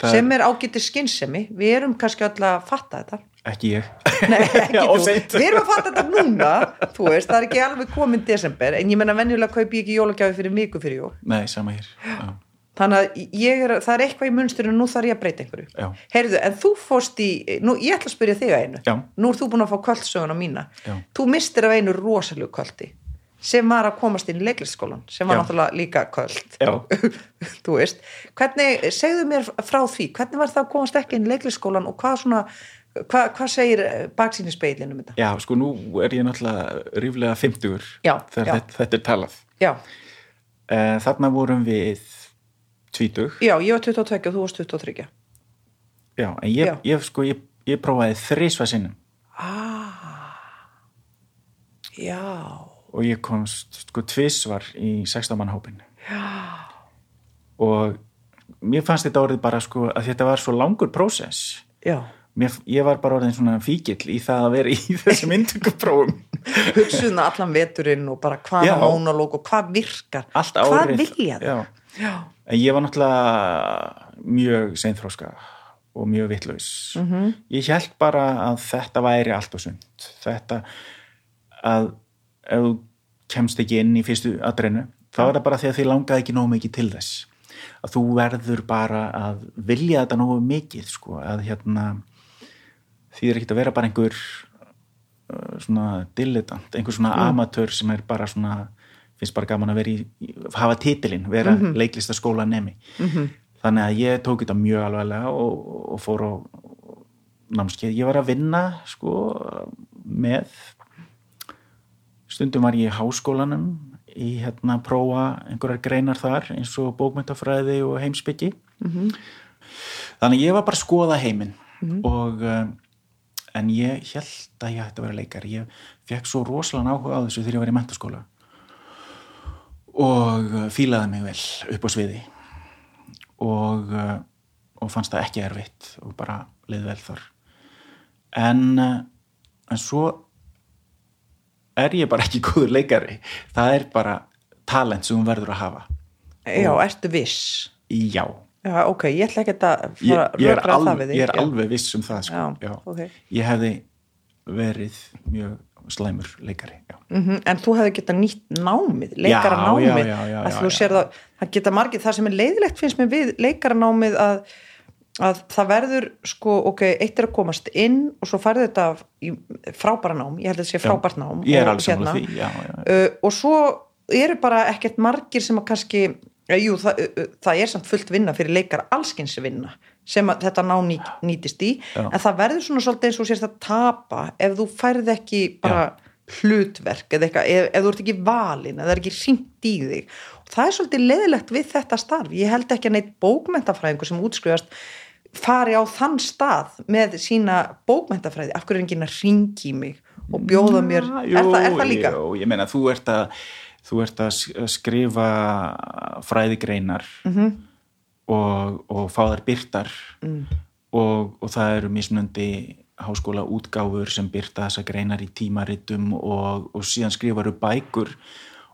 Það sem er ágætið skynsemi. Við erum kannski öll að fatta þetta ekki ég. Nei, ekki Já, þú, við erum að fatta þetta núna þú veist, það er ekki alveg komin desember en ég menna venjulega kaupi ég ekki jólagjafi fyrir miku fyrir jól. Nei, sama hér. Já, þannig að er, það er eitthvað í munsturinn nú þarf ég að breyta einhverju. Já. heyrðu, en þú fórst í, nú ég ætla að spyrja þig að einu. Nú er þú búin að fá kvöldsöguna mína. Já. þú mistir af einu rosalegu kvöldi sem var að komast inn í leiklistskólan sem var náttúrulega líka kvöld. Þú veist, hvernig segðu mér frá því, hvernig var það að komast ekki inn í leiklistskólan og hvað svona hvað, hvað segir baksýni speilin um þetta? Já, sko nú er ég náttúrulega ríflega 50 Já, þegar já. Þetta, þetta er talað. Já, Eh, þarna vorum við tvítug. Já, ég var 22 og þú varst 23 já, en ég, Já. ég sko ég, ég prófaði þrísva sinnum. Já, og ég komst sko tvisvar í 16 mann hópin já. og mér fannst þetta orðið bara sko að þetta var svo langur prósess. Já mér, ég var bara orðin svona fíkill í það að vera í þessum inntökuprófum. Hugsuðna allan veturinn og bara hvaða mónalóg og hvað virkar? Hvað vilja en ég var náttúrulega mjög seinþróska og mjög vittlaus Mhm. -hmm. ég held bara að þetta væri allt og sund þetta að ef þú kemst ekki inn í fyrstu aðreinu þá er það bara því að þið langaði ekki nógu mikið til þess. Að þú verður bara að vilja þetta nógu mikið sko, að hérna því er ekkert að vera bara einhver uh, svona dilettant, einhver svona amatör sem er bara svona finnst bara gaman að vera í, hafa titilinn, vera mm -hmm. leiklistaskóla nemi -hmm. þannig að ég tók þetta mjög alveglega og, og fór á námskeið, ég var að vinna sko með stundum var ég í háskólanum í hérna að prófa einhverjar greinar þar eins og bókmyndafræði og heimsbyggi -hmm. þannig ég var bara að skoða heiminn og um, en ég held að ég ætti að vera leikar ég fekk svo rosalega áhuga á þessu þegar ég var í mentaskóla og uh, fílaði mig vel upp á sviði. Og, uh, og fannst það ekki erfitt og bara leið vel þar. En, uh, en svo er ég bara ekki góður leikari. Það er bara talent sem hún verður að hafa. Já, ertu viss? Já, já, ok, ég ætla ekki að fara er, rökra það við þig ég er Já. alveg viss um það sko. Já, ok. ég hefði verið mjög slæmur leikari já. Mhm, en þú hefði getað nýtt námið leikara Já, já, já, já, að já, þú já. sér það, það geta margir það sem er leiðilegt finnst mér við leikara námið að, að það verður sko, ok, eitt er að komast inn og svo færði þetta frábæra nám, ég held að þetta sé frábært nám ég er alveg saman því já, já, já. uh, og svo eru bara ekkert margir sem að kannski jú, það, það er samt fullt vinna fyrir leikara allskins vinna sem að þetta ná ný, nýtist í. Já. en það verður svona svolítið eins og sérst að tapa ef þú færð ekki bara hlutverk eða eitthvað, ef, ef þú ert ekki valin eða er ekki hringt í þig. Og það er svolítið leðilegt við þetta starf. Ég held ekki að neitt bókmentafræðingur sem útskrifast fari á þann stað með sína bókmentafræði af hverju er enginn að ringi mig og bjóða mér, Já, er, það, er það líka? Jú, ég meina þú ert að þú ert að sk- að skrifa fræðigreinar Mhm. -hmm. og, og fá þær byrtar mm. og, og það eru mismunandi háskóla útgáfur sem byrta þessa greinar í tímaritum og, og síðan skrifaru bækur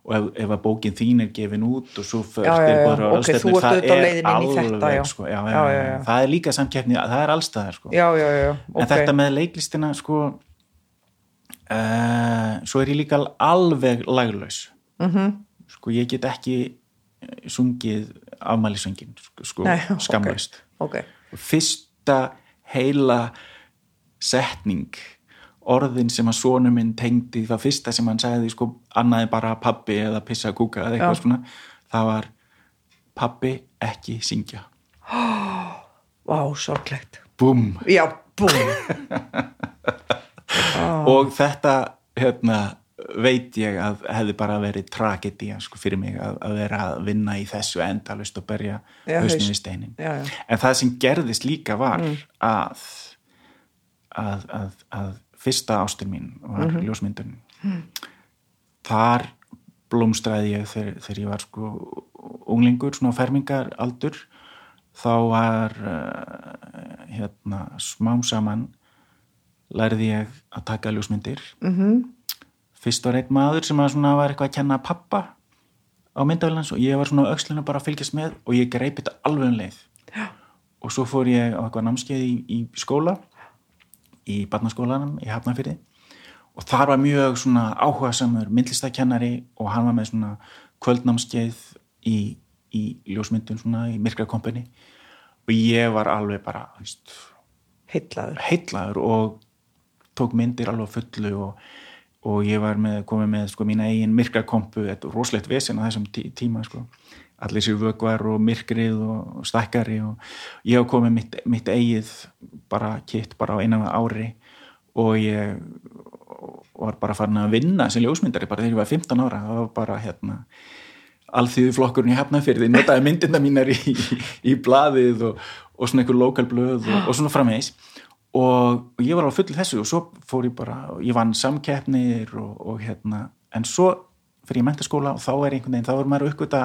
og ef, ef að bókin þín er gefin út og svo fyrir Já, já, já, tilboðar á ok, ráðstefnu, þú ert það er já. sko, já, já, Já, það er líka samkeppni, það er allstaðar sko. Já, já, já, ok. en þetta með leiklistina sko uh, svo er ég líka alveg laglaus Mhm. -hmm. sko ég get ekki eh, sungið afmælisöngin sko, sko Nei, skamlaust Ok, fyrsta heila setning orðin sem að sonu minn tengdi það fyrsta sem hann sagði sko annaði bara pappi eða pissa kúka eða eitthvað Já. svona það var pappi ekki syngja vá, sorglegt búm já, búm og þetta hérna, veit ég að hefði bara verið tragedía sko, fyrir mig að, að vera að vinna í þessu endalust og berja hausnum haus. í steinin Já, já. en það sem gerðist líka var að, að, að að fyrsta ástin mín var mm. Ljósmyndun þar blómstræði ég þegar, þegar ég var sko unglingur, svona á fermingar aldur þá var uh, hérna smám saman lærði ég að taka ljósmyndir. -hmm. Fyrst var einn maður sem var eitthvað að kenna pappa á myndavælans og ég var svona á öxlinu bara að fylgjast með og ég greip þetta alveg um leið. Já. og svo fór ég á eitthvað námskeið í, í skóla í barnaskólanum í Hafnarfyrði og þar var mjög svona áhuga samur myndlistakennari og hann var með svona kvöldnámskeið í, í ljósmyndun svona í myrkra kompani og ég var alveg bara heitlaður og tók myndir alveg fullu og, og ég var með, komið með sko mína eigin myrkrakompu, þetta er rosalegt vesen á þessum tí tíma sko. Allir sér vögvar og myrkrið og stækkari og ég hef komið mitt, mitt eigið bara kitt bara á einan ári. Og ég var bara farin að vinna sem ljósmyndari bara þegar ég var 15 ára. Það var bara hérna alþýðu flokkurinn í Hafnarfyrði notaði myndina mínar í, í, í blaðið og, og svona einhver lokal blöð og, og svona frammeins og, og ég var á fullu þessu og svo fór ég bara, ég vann samkeppnir og, og hérna, en svo fyrir ég mentaskóla og þá er einhvern veginn, þá er maður uppgöta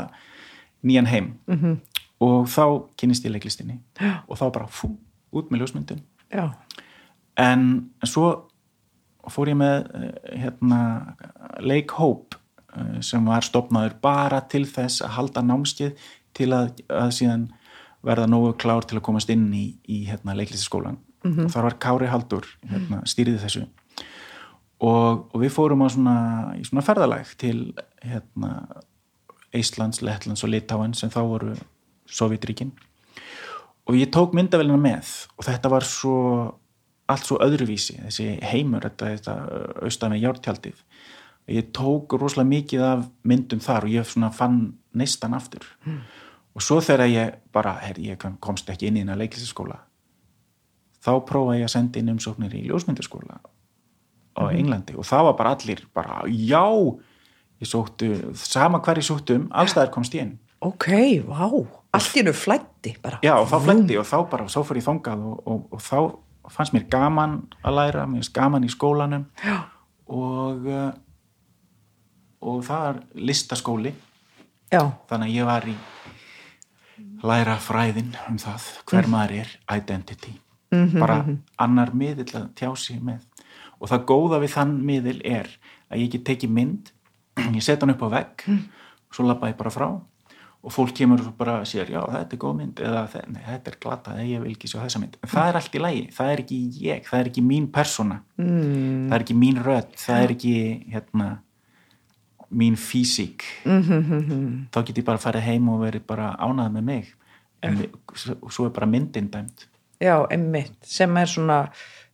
nýjan heim. -hmm. og þá kynist ég leiklistinni. Og þá bara fú, út með ljósmyndun. En, en svo fór ég með eh, hérna leikhóp eh, sem var stopnaður bara til þess að halda námskeið til að, að síðan verða nógu klár til að komast inn í, í hérna, leiklistaskólan mm -hmm. og þar var Kári Haldur hérna, stýriði þessu. Og, og við fórum á svona, svona ferðalæg til hérna, Íslands, Lettlands og Litáen sem þá voru Sovjetríkin og ég tók myndavélina með og þetta var svo allt svo öðruvísi, þessi heimur þetta, þetta austan með jártjaldið ég tók rosalega mikið af myndum þar og ég svona fann neistan aftur. Mm. og svo þegar ég bara, herri, ég komst ekki inn í eina leiklistaskóla þá prófaði ég að senda inn umsóknir í ljósmyndaskóla á Mhm. Englandi og það var bara allir bara, já ég sóttu, sama hver ég sóttu um allstæðar komst ég inn. Ok, vá allt í hennu flætti bara. Já, og þá flendi og þá bara, svo fór ég þangað og, og, og þá fannst mér gaman að læra, mér fannst gaman í skólanum Já. og uh, og það er listaskóli. Já, þannig að ég var í læra fræðin um það hver maður er identity bara annar miðill að tjá sig með. Og það góða við þann miðil er að ég get tekið mynd ég set hann upp á vegg og svo labba ég bara frá. Og fólk kemur og bara sér já þetta er góð mynd eða nei, þetta er glata eða ég vil ekki sjá þessa mynd. En það er allt í lagi, það er ekki ég það er ekki mín persóna. Mm. það er ekki mín rödd, það er ekki hérna mín físík. -hmm. þá get ég bara farið heim og verið bara ánað með mig. En við, svo er bara myndin dæmt já, einmitt sem er svona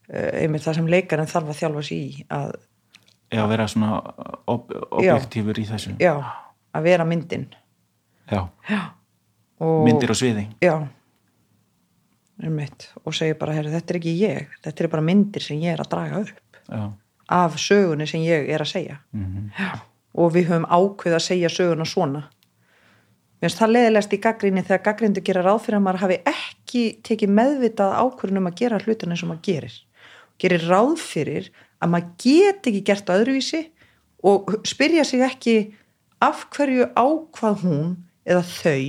eh, einmitt það sem leikarinn þarf að þjálfa sig í að, Já, að vera svona ob objektífur í þessu. Já, að vera myndin. Já, og, myndir á sviði. Já. Einmitt, og segja bara, herri, þetta er ekki ég þetta er bara myndir sem ég er að draga upp Já, af sögunni sem ég er að segja. Mhm. já, og við höfum ákveð að segja söguna svona Mér finnst það leðilegast í gaggrinni þegar gaggrindu gera ráð fyrir að maður hafi ekki tekið meðvitað ákvörðun um að gera hlutin eins og maður gerir. Gerir ráð fyrir að maður get ekki gert á öðruvísi og spyrja sig ekki af hverju ákvað hún eða þau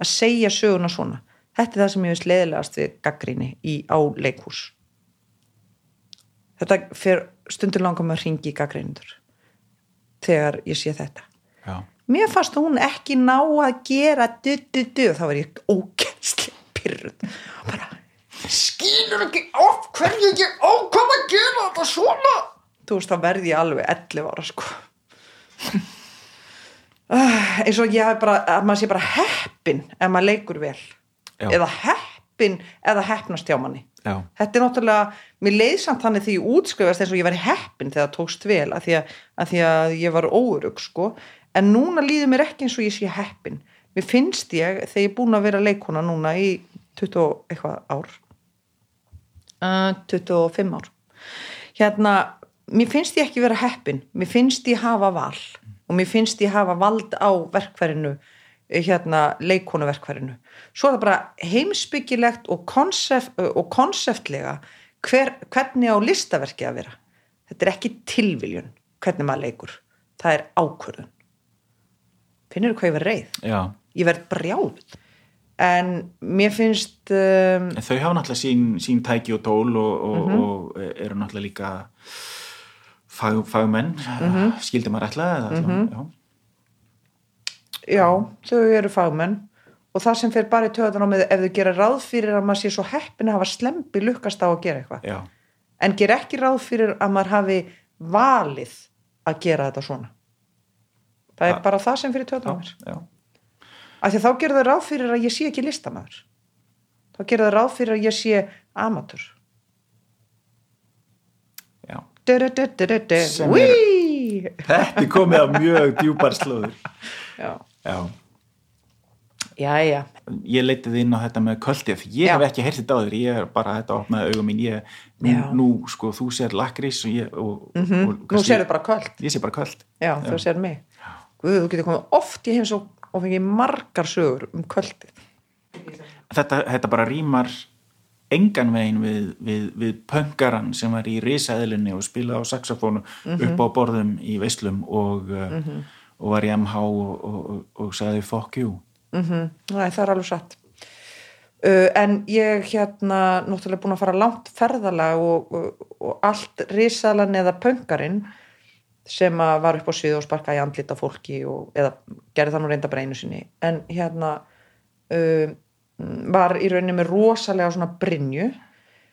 að segja söguna svona. Þetta er það sem ég finnst leðilegast við gaggrinni á leikhús. Þetta fyrir stundur langar maður að ringi í gaggrindur þegar ég sé þetta já, mér fannst hún ekki ná að gera du, du, du, og þá var ég ógænslega pyrrut bara skýnur ekki of hverju ekki ákvæm að gera þetta svona? Þú veist þá verði ég alveg 11 ára sko. Uh, eins og ég hef bara að maður sé bara heppin ef maður leikur vel. Já. eða heppin eða heppnast hjá manni. Já, þetta er náttúrulega, mér leiðsamt þannig því ég útskrifast eins og ég var heppin þegar það tókst vel að því að, að, því að ég var óurug sko, en núna líður mér ekki eins og ég sé heppin. Mér finnst ég, þegar ég er búin að vera leikona núna í 20 og eitthvað ár. Uh, 25 ár. Hérna, mér finnst ég ekki vera heppin. Mér finnst ég hafa val. Og mér finnst ég hafa vald á verkfærinu hérna leikonuverkfærinu svo er það bara heimsbyggilegt og, konsept, og konseftlega hver, hvernig á listaverki að vera. Þetta er ekki tilviljun hvernig maður leikur, það er ákvörðun finnir þú hvað ég verð reið Já. ég verð brjáð en mér finnst um, En þau hafa náttúrulega sín, sín tæki og tól og, og, Mhm. og eru náttúrulega líka fag, fagmenn Mhm. skildi maður ætla eða mm já. já, þau eru fagmenn og það sem fer bara í töðan á með ef þau gera ráð fyrir að maður sé svo heppin að hafa slempi lukkast á að gera eitthvað Já. en ger ekki ráð fyrir að maður hafi valið að gera þetta svona það er Ja. bara það sem fyrir Já, á já. af því að þá gerðu þau ráð fyrir að ég sé ekki listamæður þá gerðu þau ráð fyrir að ég sé amatur já. Þetta komið á mjög djúpar slóður já, Já. Já, ég leitið inn á þetta með kvöldið ég Já. hef ekki heyrtið þetta áður, ég er bara þetta opnaði augum mín, ég, nú, Já. nú sko, þú sér lakrís og ég og, og, nú kannski- sérðu bara kvöld. Ég sé bara kvöld. Já, þú sér mig Guð, þú getur komið oft í heims og, og fengið margar sögur um kvöldið. Þetta, þetta bara rýmar engan veginn við, við, við pöngaran sem var í risaðilinni og spilaði á saxofónu upp á borðum í veislum og, uh, og var í MH og, og, og, sagði fuck you. Mm Nei, það er alveg satt. Uh, en ég hérna náttúrulega búin að fara langt ferðalag og, allt risalan eða pöngarinn sem var upp á svið og sparka í andlita fólki og, eða gerði það nú reynda bara einu sinni. En hérna uh, var í rauninni með rosalega svona brinju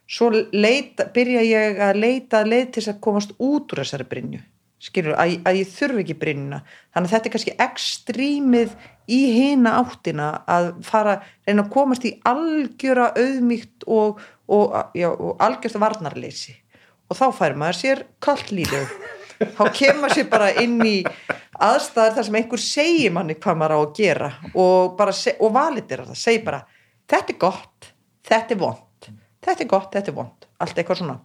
svo leita, byrja ég að leita leið til þess að komast út úr þessari brinju skilur, að, að ég þurfi ekki brinjuna þannig að þetta er kannski ekstrímið í hina áttina að fara, reyna að komast í algjöra auðmíkt og, og, og algjört varnarleysi. Og þá fær maður sér kallt lífið þá kemur sér bara inn í aðstæðar þar sem einhver segir manni hvað maður á að gera og, og valitir það, segir bara þetta er gott, þetta er vond þetta er gott, þetta er vond allt eitthvað svona.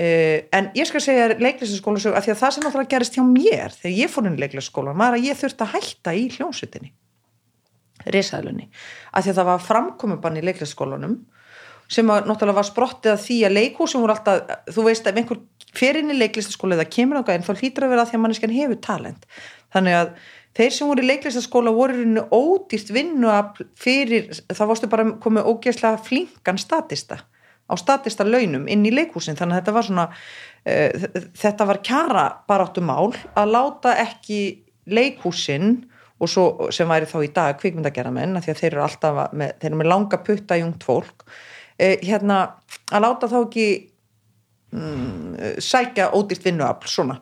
Uh, en ég skal segja leiklistaskóla sög, að því að það sem náttúrulega gerist hjá mér þegar ég fór inn í leiklistaskólan var að ég þurfti að hætta í hljónsutinni risaðlunni, að því að það var framkomubann í leiklistaskólanum sem að, náttúrulega var sprottið að því að leikhúsum voru alltaf, þú veist ef einhver fer inn í leiklistaskóla eða kemur á gæðin þá hlýtur að vera að því að manneskjan hefur talent. Þannig að þeir sem voru í leiklistaskóla voru í rauninni ódýrt vinnu fyrir, það varstu bara komið ógeðslega flinkan statista á statista launum inn í leikhúsin. Þannig að þetta var svona uh, þetta var kjara baráttu mál að láta ekki leikhúsin og svo sem væri þá í dag kvikmyndagerðamenn af því að þeir eru alltaf með, þeir eru með langa putta jungt fólk hérna að láta þá ekki mm, sækja ódýrt vinnuafl svona.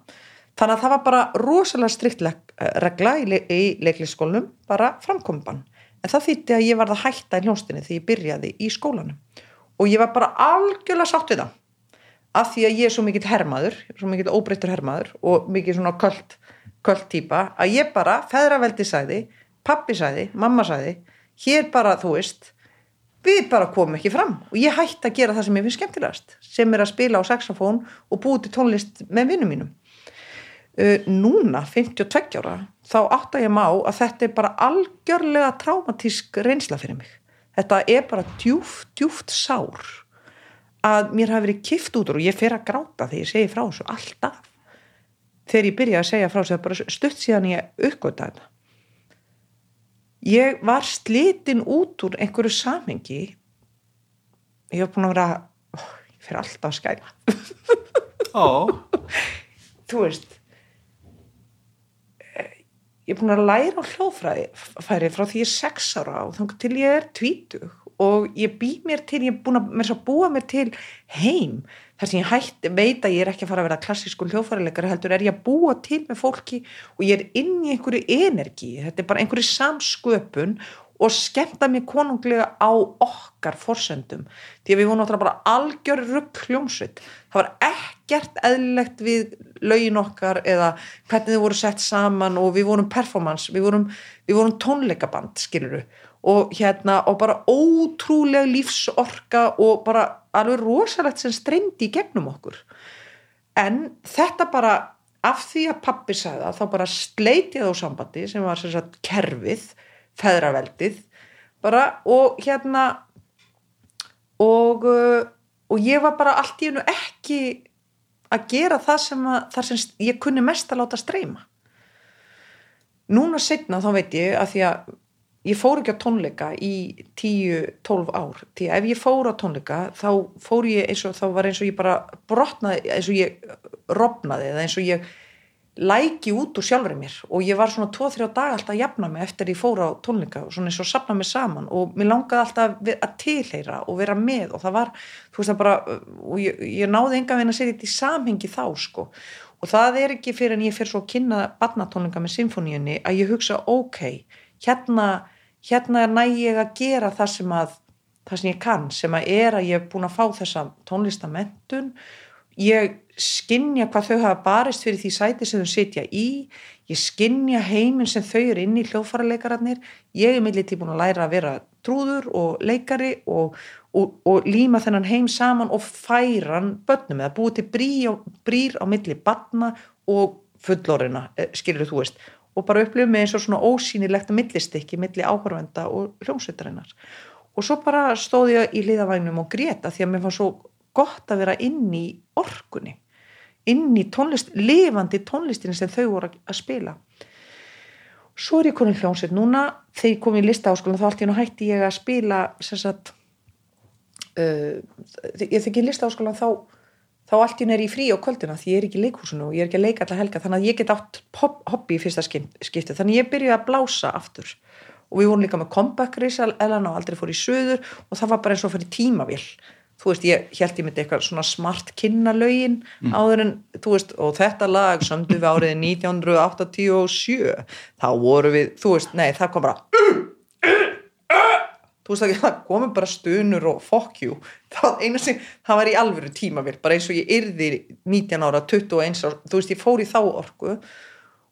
Þannig að það var bara rosalega strikt regla í, le í leiklisskólanum bara framkomban en það þýtti að ég varð að hætta í hljónstinni þegar ég byrjaði í skólanum. Og ég var bara algjörlega sátt við það. Af því að ég er svo mikill hermaður svo mikill óbreyttur hermaður og mikill svona köld, köld típa að ég bara, feðraveldi sæði pappi sæði, mamma sæði hér bara, þú veist við bara komum ekki fram. Og ég hætti að gera það sem ég finnst skemmtilegast sem er að spila á saxofón og búið til tónlist með vinnum mínum. Uh, núna, 52 ára þá átta ég má að þetta er bara algjörlega traumatísk reynsla fyrir mig. Þetta er bara djúft, djúft sár að mér hafi verið kift út og ég fer að gráta þegar ég segi frá þessu alltaf. Þegar ég byrja að segja frá þessu stutt síðan ég uppgöta þetta ég var slitin út úr einhverju samengi ég hef búin að vera ó, ég fer alltaf að skæla. Ó, þú veist eh, ég er búin að læra á hljóðfræði færi frá því ég er sex ára og þannig til ég er tvítug. Og ég bý mér til, ég er búin að búa mér til heim þar sem ég hætti, veit að ég er ekki að fara að vera klassísku hljóðfærileikari heldur er ég að búa til með fólki og ég er inn í einhverju energi, þetta er bara einhverju samsköpun og skemmta mér konunglega á okkar forsendum, því að við vorum náttúrulega bara algjör rugg hljómsveit. Það var ekkert eðlilegt við lögin okkar eða hvernig þið voru sett saman og við vorum performance, við vorum, við vorum tónleikaband skiluru og hérna og bara ótrúlega lífsorka og bara alveg rosalegt sem streymdi í gegnum okkur. En þetta bara af því að pappi sagði það þá bara sleitið á sambandi sem var sem sagt kerfið, feðraveldið bara og hérna og uh, og ég var bara allt í hennu ekki að gera það sem, að, það sem ég kunni mest að láta streyma. Núna setna þá veit ég að því að ég fór ekki á tónleika í 10-12 ár því ef ég fór á tónleika þá fór ég eins og þá var eins og ég bara brotnaði eins og ég robnaði eða eins og ég læki út úr sjálfur mér. Og ég var svona 2-3 dag alltaf að jafna mig eftir ég fór á tónleika og svona eins og sapna mig saman. Og mér langaði alltaf að tilheyra og vera með og það var, þú veist það bara og ég, ég náði enga veginn að segja þetta í samhengi þá sko. Og það er ekki fyrir en ég fyrir svo að kynna barnatónleika með symfóníunni að ég hugsa ok, hérna hérna næ ég að gera það sem að það sem ég kann, sem að er að ég er búin að fá þessa tónlistamentun ég skinnja hvað þau hafa barist fyrir því sæti sem þau setja í. Ég skinnja heiminn sem þau eru inn í hljóðfæraleikararnir ég er millið tíbúin að læra að vera trúður og leikari og, og, og líma þennan heim saman og færan börnum eða búið til brí á, brýr á milli batna og fullorina, eh, skilur þú veist og bara upplifum með eins og svona ósýnilegt millistikki milli áhörvenda og hljómsveitarinnar. Og svo bara stóð ég í liðavægnum og greta því að mér var svo gott að vera inn í orkunni inn í tónlist, lifandi tónlistin sem þau voru að spila. Svo er ég konin hljómsveit núna. Þegar ég kom í lista áskólan þá allt ég nú hætti ég að spila sagt, uh, ég þekki lista áskólan þá þá allt ég er í frí á kvöldina því ég er ekki í leikhúsinu og ég er ekki að leika allar helga þannig að ég get átt hobby í fyrsta skipti. Þannig ég byrjuði að blása aftur. Og við vorum líka með comeback reys elan og aldrei fór í söður og það var bara eins og fyrir tímavill þú veist, ég held ég myndi eitthvað svona smart kynna-laugin mm. áður en, þú veist, og þetta lag sömdu við árið 1987 þá voru við, þú veist, nei, það kom bara þú veist, það komi bara stunur og fuck you, það sem það var í alvöru tímavill, bara eins og ég yrði 19 ára, 21 ára þú veist, ég fór í þá orku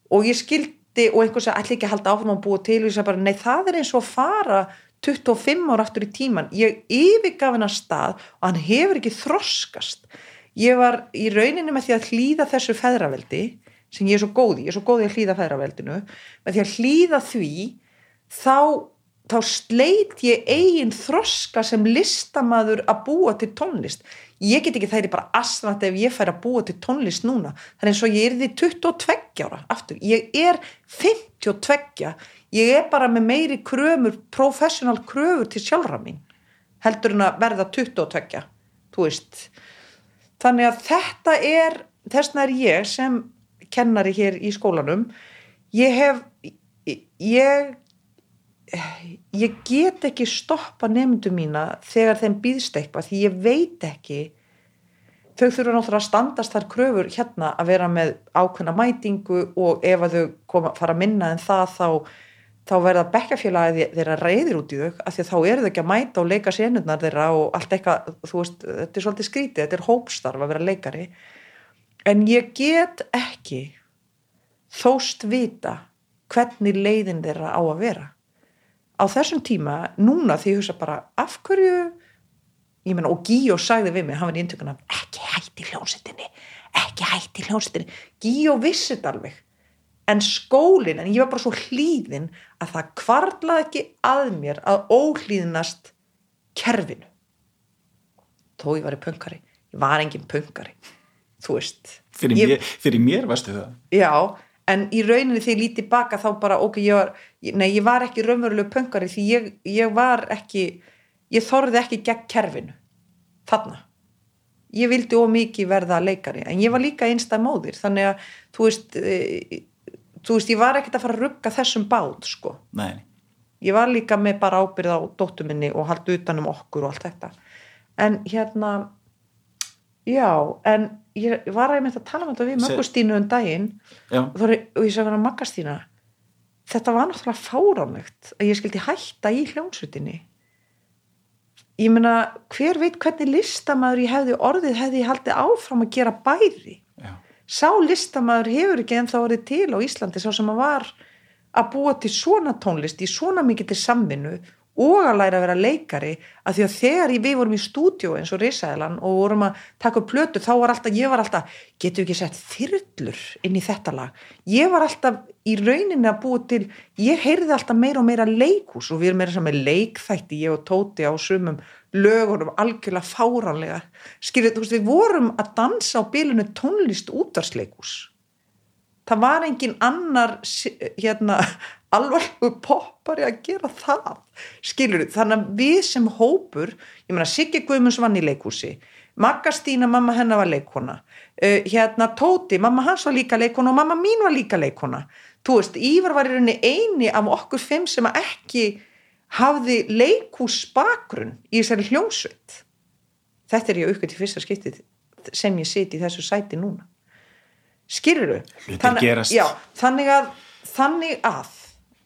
og ég skildi, og einhvers að allir ekki halda áfram að búa til? Og ég sagði bara, nei, það er eins og fara 25 ára aftur í tíman ég yfirgaf hennar stað og hann hefur ekki þroskast. Ég var í rauninni með því að hlýða þessu feðraveldi sem ég er svo góði, ég er svo góði að hlýða feðraveldinu með því að hlýða því þá, þá sleit ég eigin þroska sem listamaður að búa til tónlist. Ég get ekki þæri bara asnat ef ég fær að búa til tónlist núna. Þannig eins og ég er því 22 ára aftur, ég er 52 ég er bara með meiri krömur professional kröfur til sjálfra mín heldur en að verða 22 þú veist. Þannig að þetta er þessna er ég sem kennari hér í skólanum. Ég hef ég ég get ekki stoppa nefndu mína þegar þeim býðst eitthvað því ég veit ekki. Þau þurfa náttúrulega að standast þar kröfur hérna að vera með ákveðna mætingu og ef að þau koma, fara að minna en það þá þá verða bekkafélagi þeirra reyðir út í þau af því þá eru þau ekki að mæta og leika sénurnar þeirra og allt eitthvað, þú veist, þetta er svolítið skrítið, þetta er hópstarf að vera leikari. En ég get ekki þóst vita hvernig leiðin þeirra á að vera á þessum tíma, núna því ég hugsa bara, af hverju ég menna, og Gíó sagði við mig, hann var í intökuna ekki hætti hljómsettinni ekki hætti hljómsettinni Gíó vissið alveg. En skólinn, en ég var bara svo hlýðin að það kvarlaði ekki að mér að óhlýðinast kerfinu. Þó ég var í punkari ég var engin punkari þú veist fyrir, ég, mér, fyrir mér varstu það. Já, en í rauninni því ég lítið baka þá bara, ok, ég var nei, ég var ekki raunverulegu punkari því ég, ég var ekki ég þorði ekki gegn kerfinu þarna. Ég vildi ómikið verða leikari en ég var líka einstað móðir þannig að þú veist e, þú veist, ég var ekkert að fara að rugga þessum bát sko. Ég var líka með bara ábyrð á dóttuminni og haldi utanum okkur og allt þetta. En hérna já, en ég var að ég myndi að tala um þetta við Möggustínu um daginn og, og ég sagði hann að Maggastína þetta var náttúrulega fáránlegt að ég skildi hætta í hljómsutinni ég meina hver veit hvernig listamæður ég hefði orðið hefði ég haldið áfram að gera bæri? Sá listamæður hefur ekki en þá orðið til á Íslandi sá sem að var að búa til svona tónlist í svona mikið til samvinnu og að læra að vera leikari að því að þegar við vorum í stúdíu eins og Rísæðlan og vorum að taka upp plötu þá var alltaf, ég var alltaf, getur ekki sett þyrllur inn í þetta lag? Ég var alltaf í rauninni að búa til ég heyrði alltaf meira og meira leikus og við erum meira með leikþætti ég og Tóti á sumum lögunum algjörlega fáranlega skiljið, þú veist, við vorum að dansa á bílunu tónlist útarsleikus það var engin annar hérna alvarlegu poppari að gera það. Skilur þú, þannig að við sem hópur ég meina Siggi Guðmunds vann í leikúsi Magga Stína, mamma hennar var leikona uh, hérna Tóti, mamma hans var líka leikona og mamma mín var líka leikona þú veist, Ívar var í rauninni eini af okkur fimm sem að ekki hafði leikúsbakgrunn í þessari hljómsveit. Þetta er ég aukveit í fyrsta skiptið sem ég siti í þessu sæti núna skilur þú þannig, já, þannig að þannig að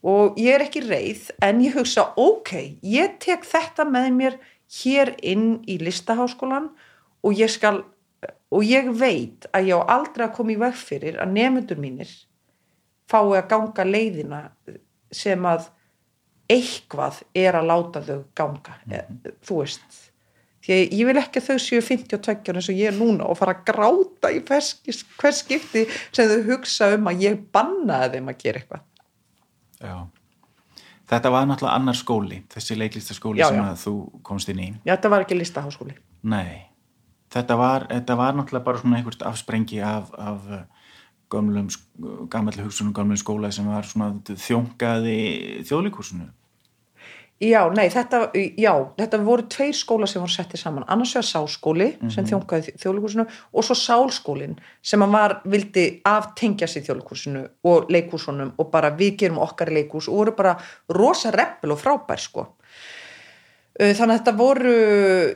og ég er ekki reið en ég hugsa ok, ég tek þetta með mér hér inn í listaháskólan og ég skal og ég veit að ég á aldrei að koma í veg fyrir að nefnundur mínir fái að ganga leiðina sem að eitthvað er að láta þau ganga. Mm -hmm. þú veist því að ég vil ekki að þau séu 52 eins og ég er núna og fara að gráta í hvers skipti sem þau hugsa um að ég bannaði þeim að gera eitthvað Já. Þetta var náttúrulega annar skóli, þessi leiklistaskóli já, sem já. þú komst inn í. Já, þetta var ekki listaháskóli. Nei, þetta var, þetta var náttúrulega bara svona einhvert afsprengi af, af gamlum, gammalli hugsunum, gamlum skóla sem var svona þjóngaði þjóðlíkursunu. Já, nei, þetta, já, þetta voru tveir skóla sem voru settið saman, annars vegar sáskóli mm -hmm. sem mhm. þjónkaði þjóðlíkursinu og svo sálskólin sem var, vildi aftengja sér þjóðlíkursinu og leikúsunum og bara við gerum okkar leikús og voru bara rosa reppel og frábær sko. Þannig að þetta voru,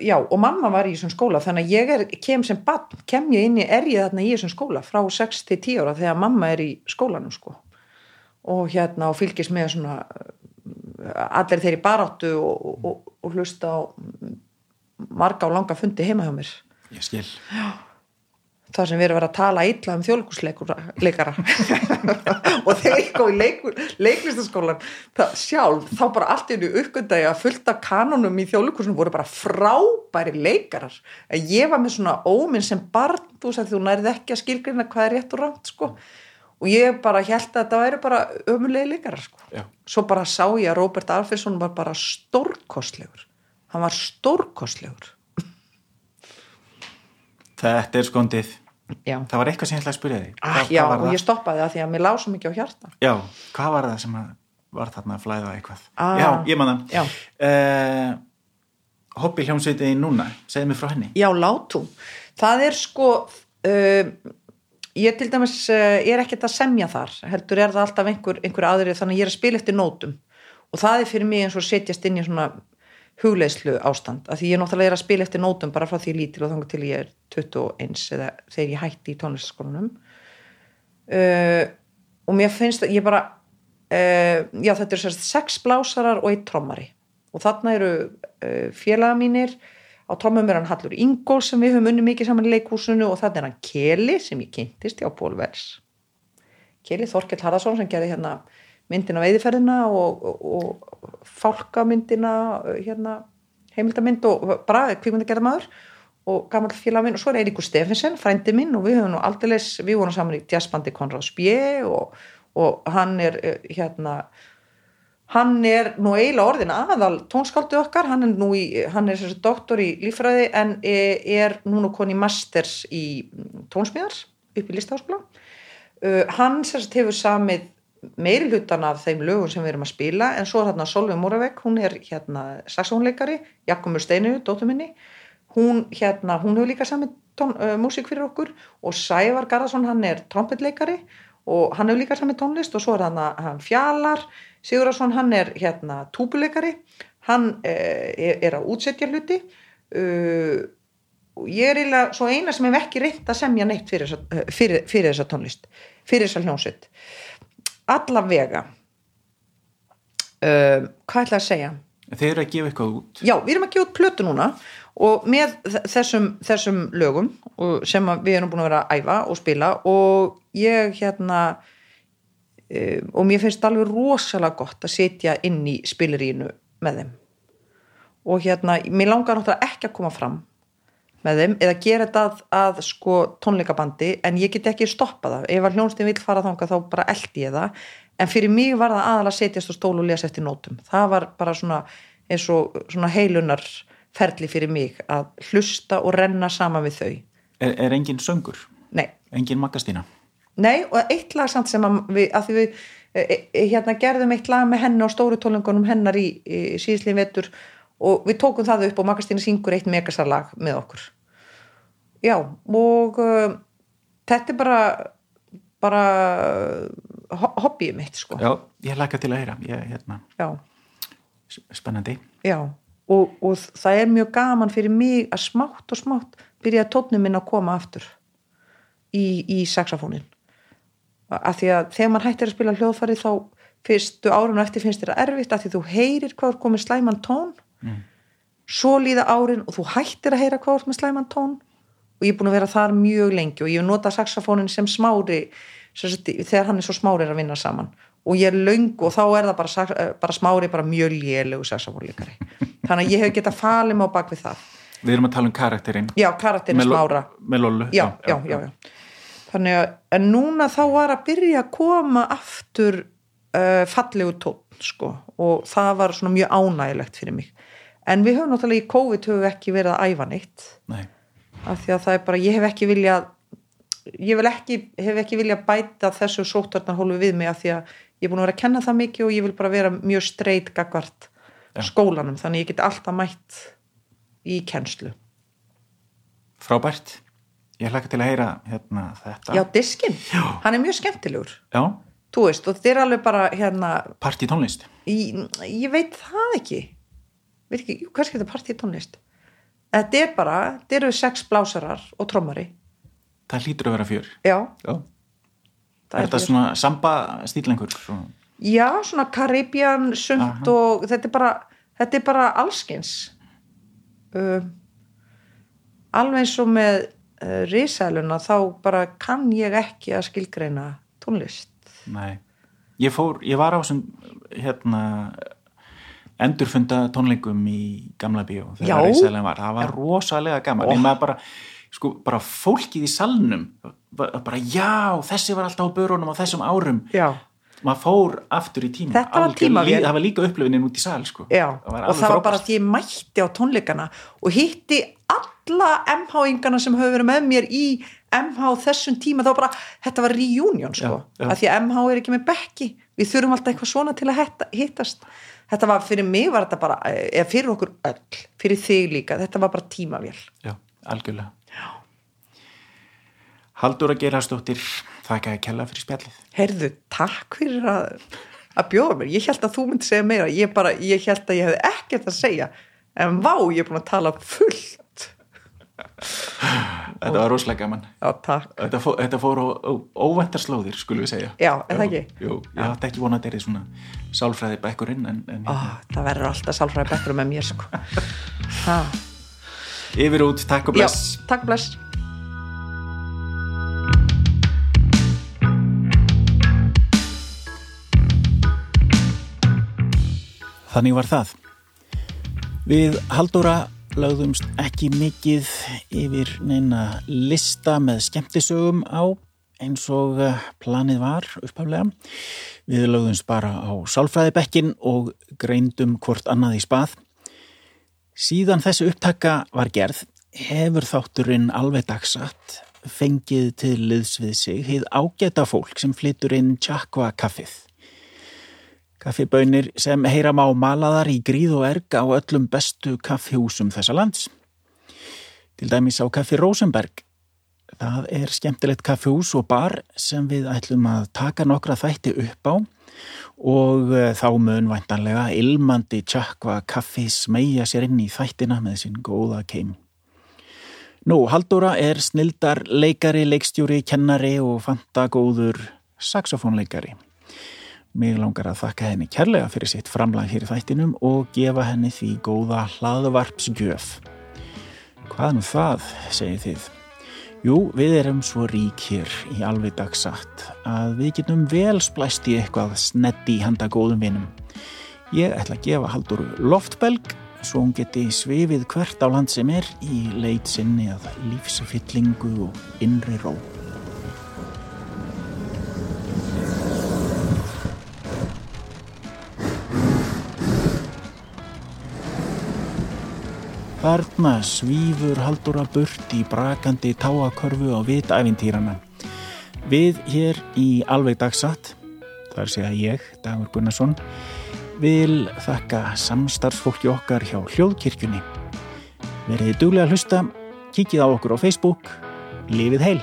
já, og mamma var í þessum skóla, þannig að ég er, kem sem bann, kem ég inn í, er ég þarna í þessum skóla frá 6 til 10 ára þegar mamma er í skólanum sko og hérna og fylgis með svona allir þeirri baráttu og, og, og hlusta á marga og langa fundi heima hjá mér. Ég skil. Það sem við erum verið að tala illa um þjólkusleikara og þegar ég kom í leiklistaskólan sjálf þá bara allt í nú uppgöndagi að fullta kanonum í þjólukursunum voru bara frábæri leikarar. Ég var með svona óminn sem barn þú, þú nærið ekki að skilgrina hvað er rétt og rámt sko og ég bara held að þetta væri bara ömulegi líkara sko. svo bara sá ég að Robert Alfredsson var bara stórkostlegur. Hann var stórkostlegur. Þetta er skondið. Já. það var eitthvað sem ég ætlaði að spyrja þig. Ah, Já, og það? ég stoppaði það því að mér lág svo mikið á hjarta. Já, hvað var það sem var þarna að flæða eitthvað? Ah, Já, ég man það. Uh, Hoppi hljómsveitiði núna. Segð mér frá henni. Já, látum. Það er sko uh, ég til dæmis eh, er ekkert að semja þar heldur er það alltaf einhver, einhver aðri þannig að ég er að spila eftir nótum. Og það er fyrir mig eins og setjast inn í svona hugleislu ástand að því ég náttúrulega er að spila eftir nótum bara frá því lítil og þannig til ég er 21 eða þegar ég hætti í tónlistaskólanum uh, og mér finnst að ég bara uh, já þetta er sérst sex blásarar og eitt trommari. Og þarna eru uh, félaga mínir á trómum er hann Hallur Ingól sem við höfum unni mikið saman í leikúsinu og þannig er hann Keli sem ég kynntist hjá Pólvers Keli Þorkell Harðarsson sem gerði hérna myndina veiðferðina og, og, og fálkamyndina hérna, heimildamind og bara kvíkmynda gerða maður og gammal félag minn. Og svo er Eiríkur Steffensen frændi minn og við höfum nú aldrei við vorum saman í jazzbandi Konrad Spjö og, og hann er eh, hérna hann er nú eiginlega orðin aðal tónskáldu okkar, hann er nú í, hann er þessi doktor í lífræði en er núna koni masters í tónsmíðar upp í listaháskóla. Uh, hann sérst hefur samið meiri hlutan af þeim lögum sem við erum að spila en svo er hérna Solveig Múravegg hún er hérna saxónleikari Jakobur Steinu, dóttur minni. Hún hérna, hún hefur líka samið tón, uh, músík fyrir okkur og Sævar Garðarsson hann er trompetleikari og hann hefur líka samið tónlist og svo er hann, hann fjalar Sigurðarsson hann er hérna túbuleikari, hann eh, er að útsetja hluti uh, og ég er eiginlega svo eina sem hef ekki reynt að semja neitt fyrir, eh, fyrir, fyrir þessa tónlist, fyrir þessa hljónsitt. Allavega, uh, hvað ætla að segja? Þeir eru að gefa eitthvað út? Já, við erum að gefa út plötu núna og með þessum, þessum lögum sem við erum búin að vera að æfa og spila og ég hérna um, og mér finnst alveg rosalega gott að setja inn í spilirínu með þeim. Og hérna, mér langar náttúrulega ekki að koma fram með þeim eða gera þetta að, að sko tónleikabandi en ég get ekki stoppa það. Ef að hljónstin vil fara þanga þá bara eldi ég það. En fyrir mig var það aðalega að setjast á stól og lesa eftir nótum. Það var bara svona eins og svona heilunar ferli fyrir mig að hlusta og renna sama við þau. Er, er engin söngur? nei, Engin magastína? Nei og eitt lag samt sem að við, að því við e, e, hérna gerðum eitt lag með henni á stóru tónleikunum hennar í, í síðsliðin vetur og við tókum það upp og Magastína syngur eitt megasarlag með okkur já og uh, þetta er bara bara uh, hobbyið mitt sko Já, ég laka til að heyra. Ég, hérna, já, spennandi. já. Og, og það er mjög gaman fyrir mig að smátt og smátt byrja tónum minn að koma aftur í, í saxofónin af því að þegar maður hættir að spila hljóðfæri þá fyrstu árun og eftir finnst þér erfitt af því þú heyrir hvað er komið slæman tón Mm. svo líða árin og þú hættir að heyra hvað er með slæman tón og ég er búin að vera þar mjög lengi og ég hef notað saxofónin sem smári sem sagt, þegar hann er svo smári að vinna saman og ég er löng og þá er það bara, eh, bara smári bara mjög lélegu saxofónleikari þannig að ég hef getað falið mig á bak við það Við erum að tala um karakterinn. já, karakterin Með lo- smára Með Lollu. já, já, já, já. Þannig að en núna þá var að byrja að koma aftur uh, fallegu tótt sko og það var svona mjög ánægilegt fyrir mig en við höfum náttúrulega í COVID höfum við ekki verið að æfa neitt Nei. af því að það er bara, ég hef ekki viljað ég ekki, hef ekki viljað bæta þessu sóttarnarhólu við mig af því að ég er búin að vera að kenna það mikið og ég vil bara vera mjög streit gagvart Já. skólanum, þannig ég get alltaf mætt í kennslu. Frábært. Ég laka til að heyra hérna þetta. Já, diskin, Já. hann er mjög skemmtilegur Já, þú veist, og þetta er alveg bara hérna, partí tónlist. ég, ég veit það ekki ekki, skal þetta partí tónlist þetta er bara, þetta eru sex blásarar og trommari, Það hlýtur að vera fjör. já Já. það Er þetta svona samba stílengur? Svona... já, svona Karibian, sumt og þetta er bara, þetta er bara allskins uh, alveg eins og með uh, risæluna þá bara kann ég ekki að skilgreina tónlist Nei. Ég fór, ég var á þessum hérna endurfunda tónleikum í gamla bíó Já. þegar Ísælinn var, það var rosalega gaman Ó. oh. nema bara, sko, bara fólkið í salnum bara, bara já, þessi var alltaf á börunum á þessum árum já, maður fór aftur í tíma það var líka upplifinin út í sal sko. Já, það var og það var bara frábært. því ég mætti á tónleikana og hitti alla MH-ingana sem höfðu verið með mér í MH þessum tíma, þá bara, þetta var reunion sko, Já, já. að því að MH er ekki með bekki, við þurfum alltaf eitthvað svona til að hittast, þetta var fyrir mig var þetta bara, eða fyrir okkur öll fyrir þig líka, þetta var bara tímavél. Já, algjörlega. Já. Haldur að gera stóttir þakka að kella fyrir spjallið. Heyrðu, takk fyrir að, að bjóða mér, ég held að þú myndi segja meira. Ég bara, ég held að ég hefði ekkert að segja. En vá, ég er búin að tala fullt þetta var rosalega gaman já, takk þetta fór, þetta fór á, á óvæntar slóðir skulum við segja Já, er það ekki? Jú, ég átti ekki vonað að þetta er svona sálfræði bekkurinn en, en Ó, það verður alltaf sálfræði bekkur með mér sko. ha. yfir út, takk og Já, bless takk bless Þannig var það. Við Halldóra lögðumst ekki mikið yfir neina lista með skemmtisögum á eins og eh, planið var uppaflega. Við lögðumst bara á sálfræðibekkin og greindum hvort annað í spað. Síðan þessi upptaka var gerð hefur þátturinn alveg dagsatt fengið til liðs við sig hið ágæta fólk sem flytur inn Chakva kaffið. Kaffibönir sem heyra má malaðar í gríð og erg á öllum bestu kaffihúsum þessa lands. Til dæmis á kaffi Rosenberg. Það er skemmtilegt kaffihús og bar sem við ætlum að taka nokkra þætti upp á og eh, þá mun væntanlega ilmandi tjakva kaffi smegja sér inn í þættina með sinn góða keim. Nú, Halldóra er snildar leikari, leikstjóri, kennari og fantagóður saxofónleikari. Mig langar að þakka henni kærlega fyrir sitt framlag hér í þættinum og gefa henni því góða hlaðvarpsgjöf. Hvað nú það, segið þið? Jú, við erum svo rík hér í alveg dagsatt að við getum vel splæst í eitthvað snetti handa góðum vinum. Ég ætla að gefa Halldóru loftbelg svo hún geti svifið hvert á land sem er í leit sinni að lífsfyllingu og innri ró. Þarna svífur Haldóra burt í brakandi táakörfu á vitæfintýrana. Við hér í Alveg dagsatt, þar sé að ég, Dagur Gunnarsson, vil þakka samstarfsfólki okkar hjá Hljóðkirkjunni. Verðið duglega að hlusta, kikið á okkur á Facebook, lifið heil!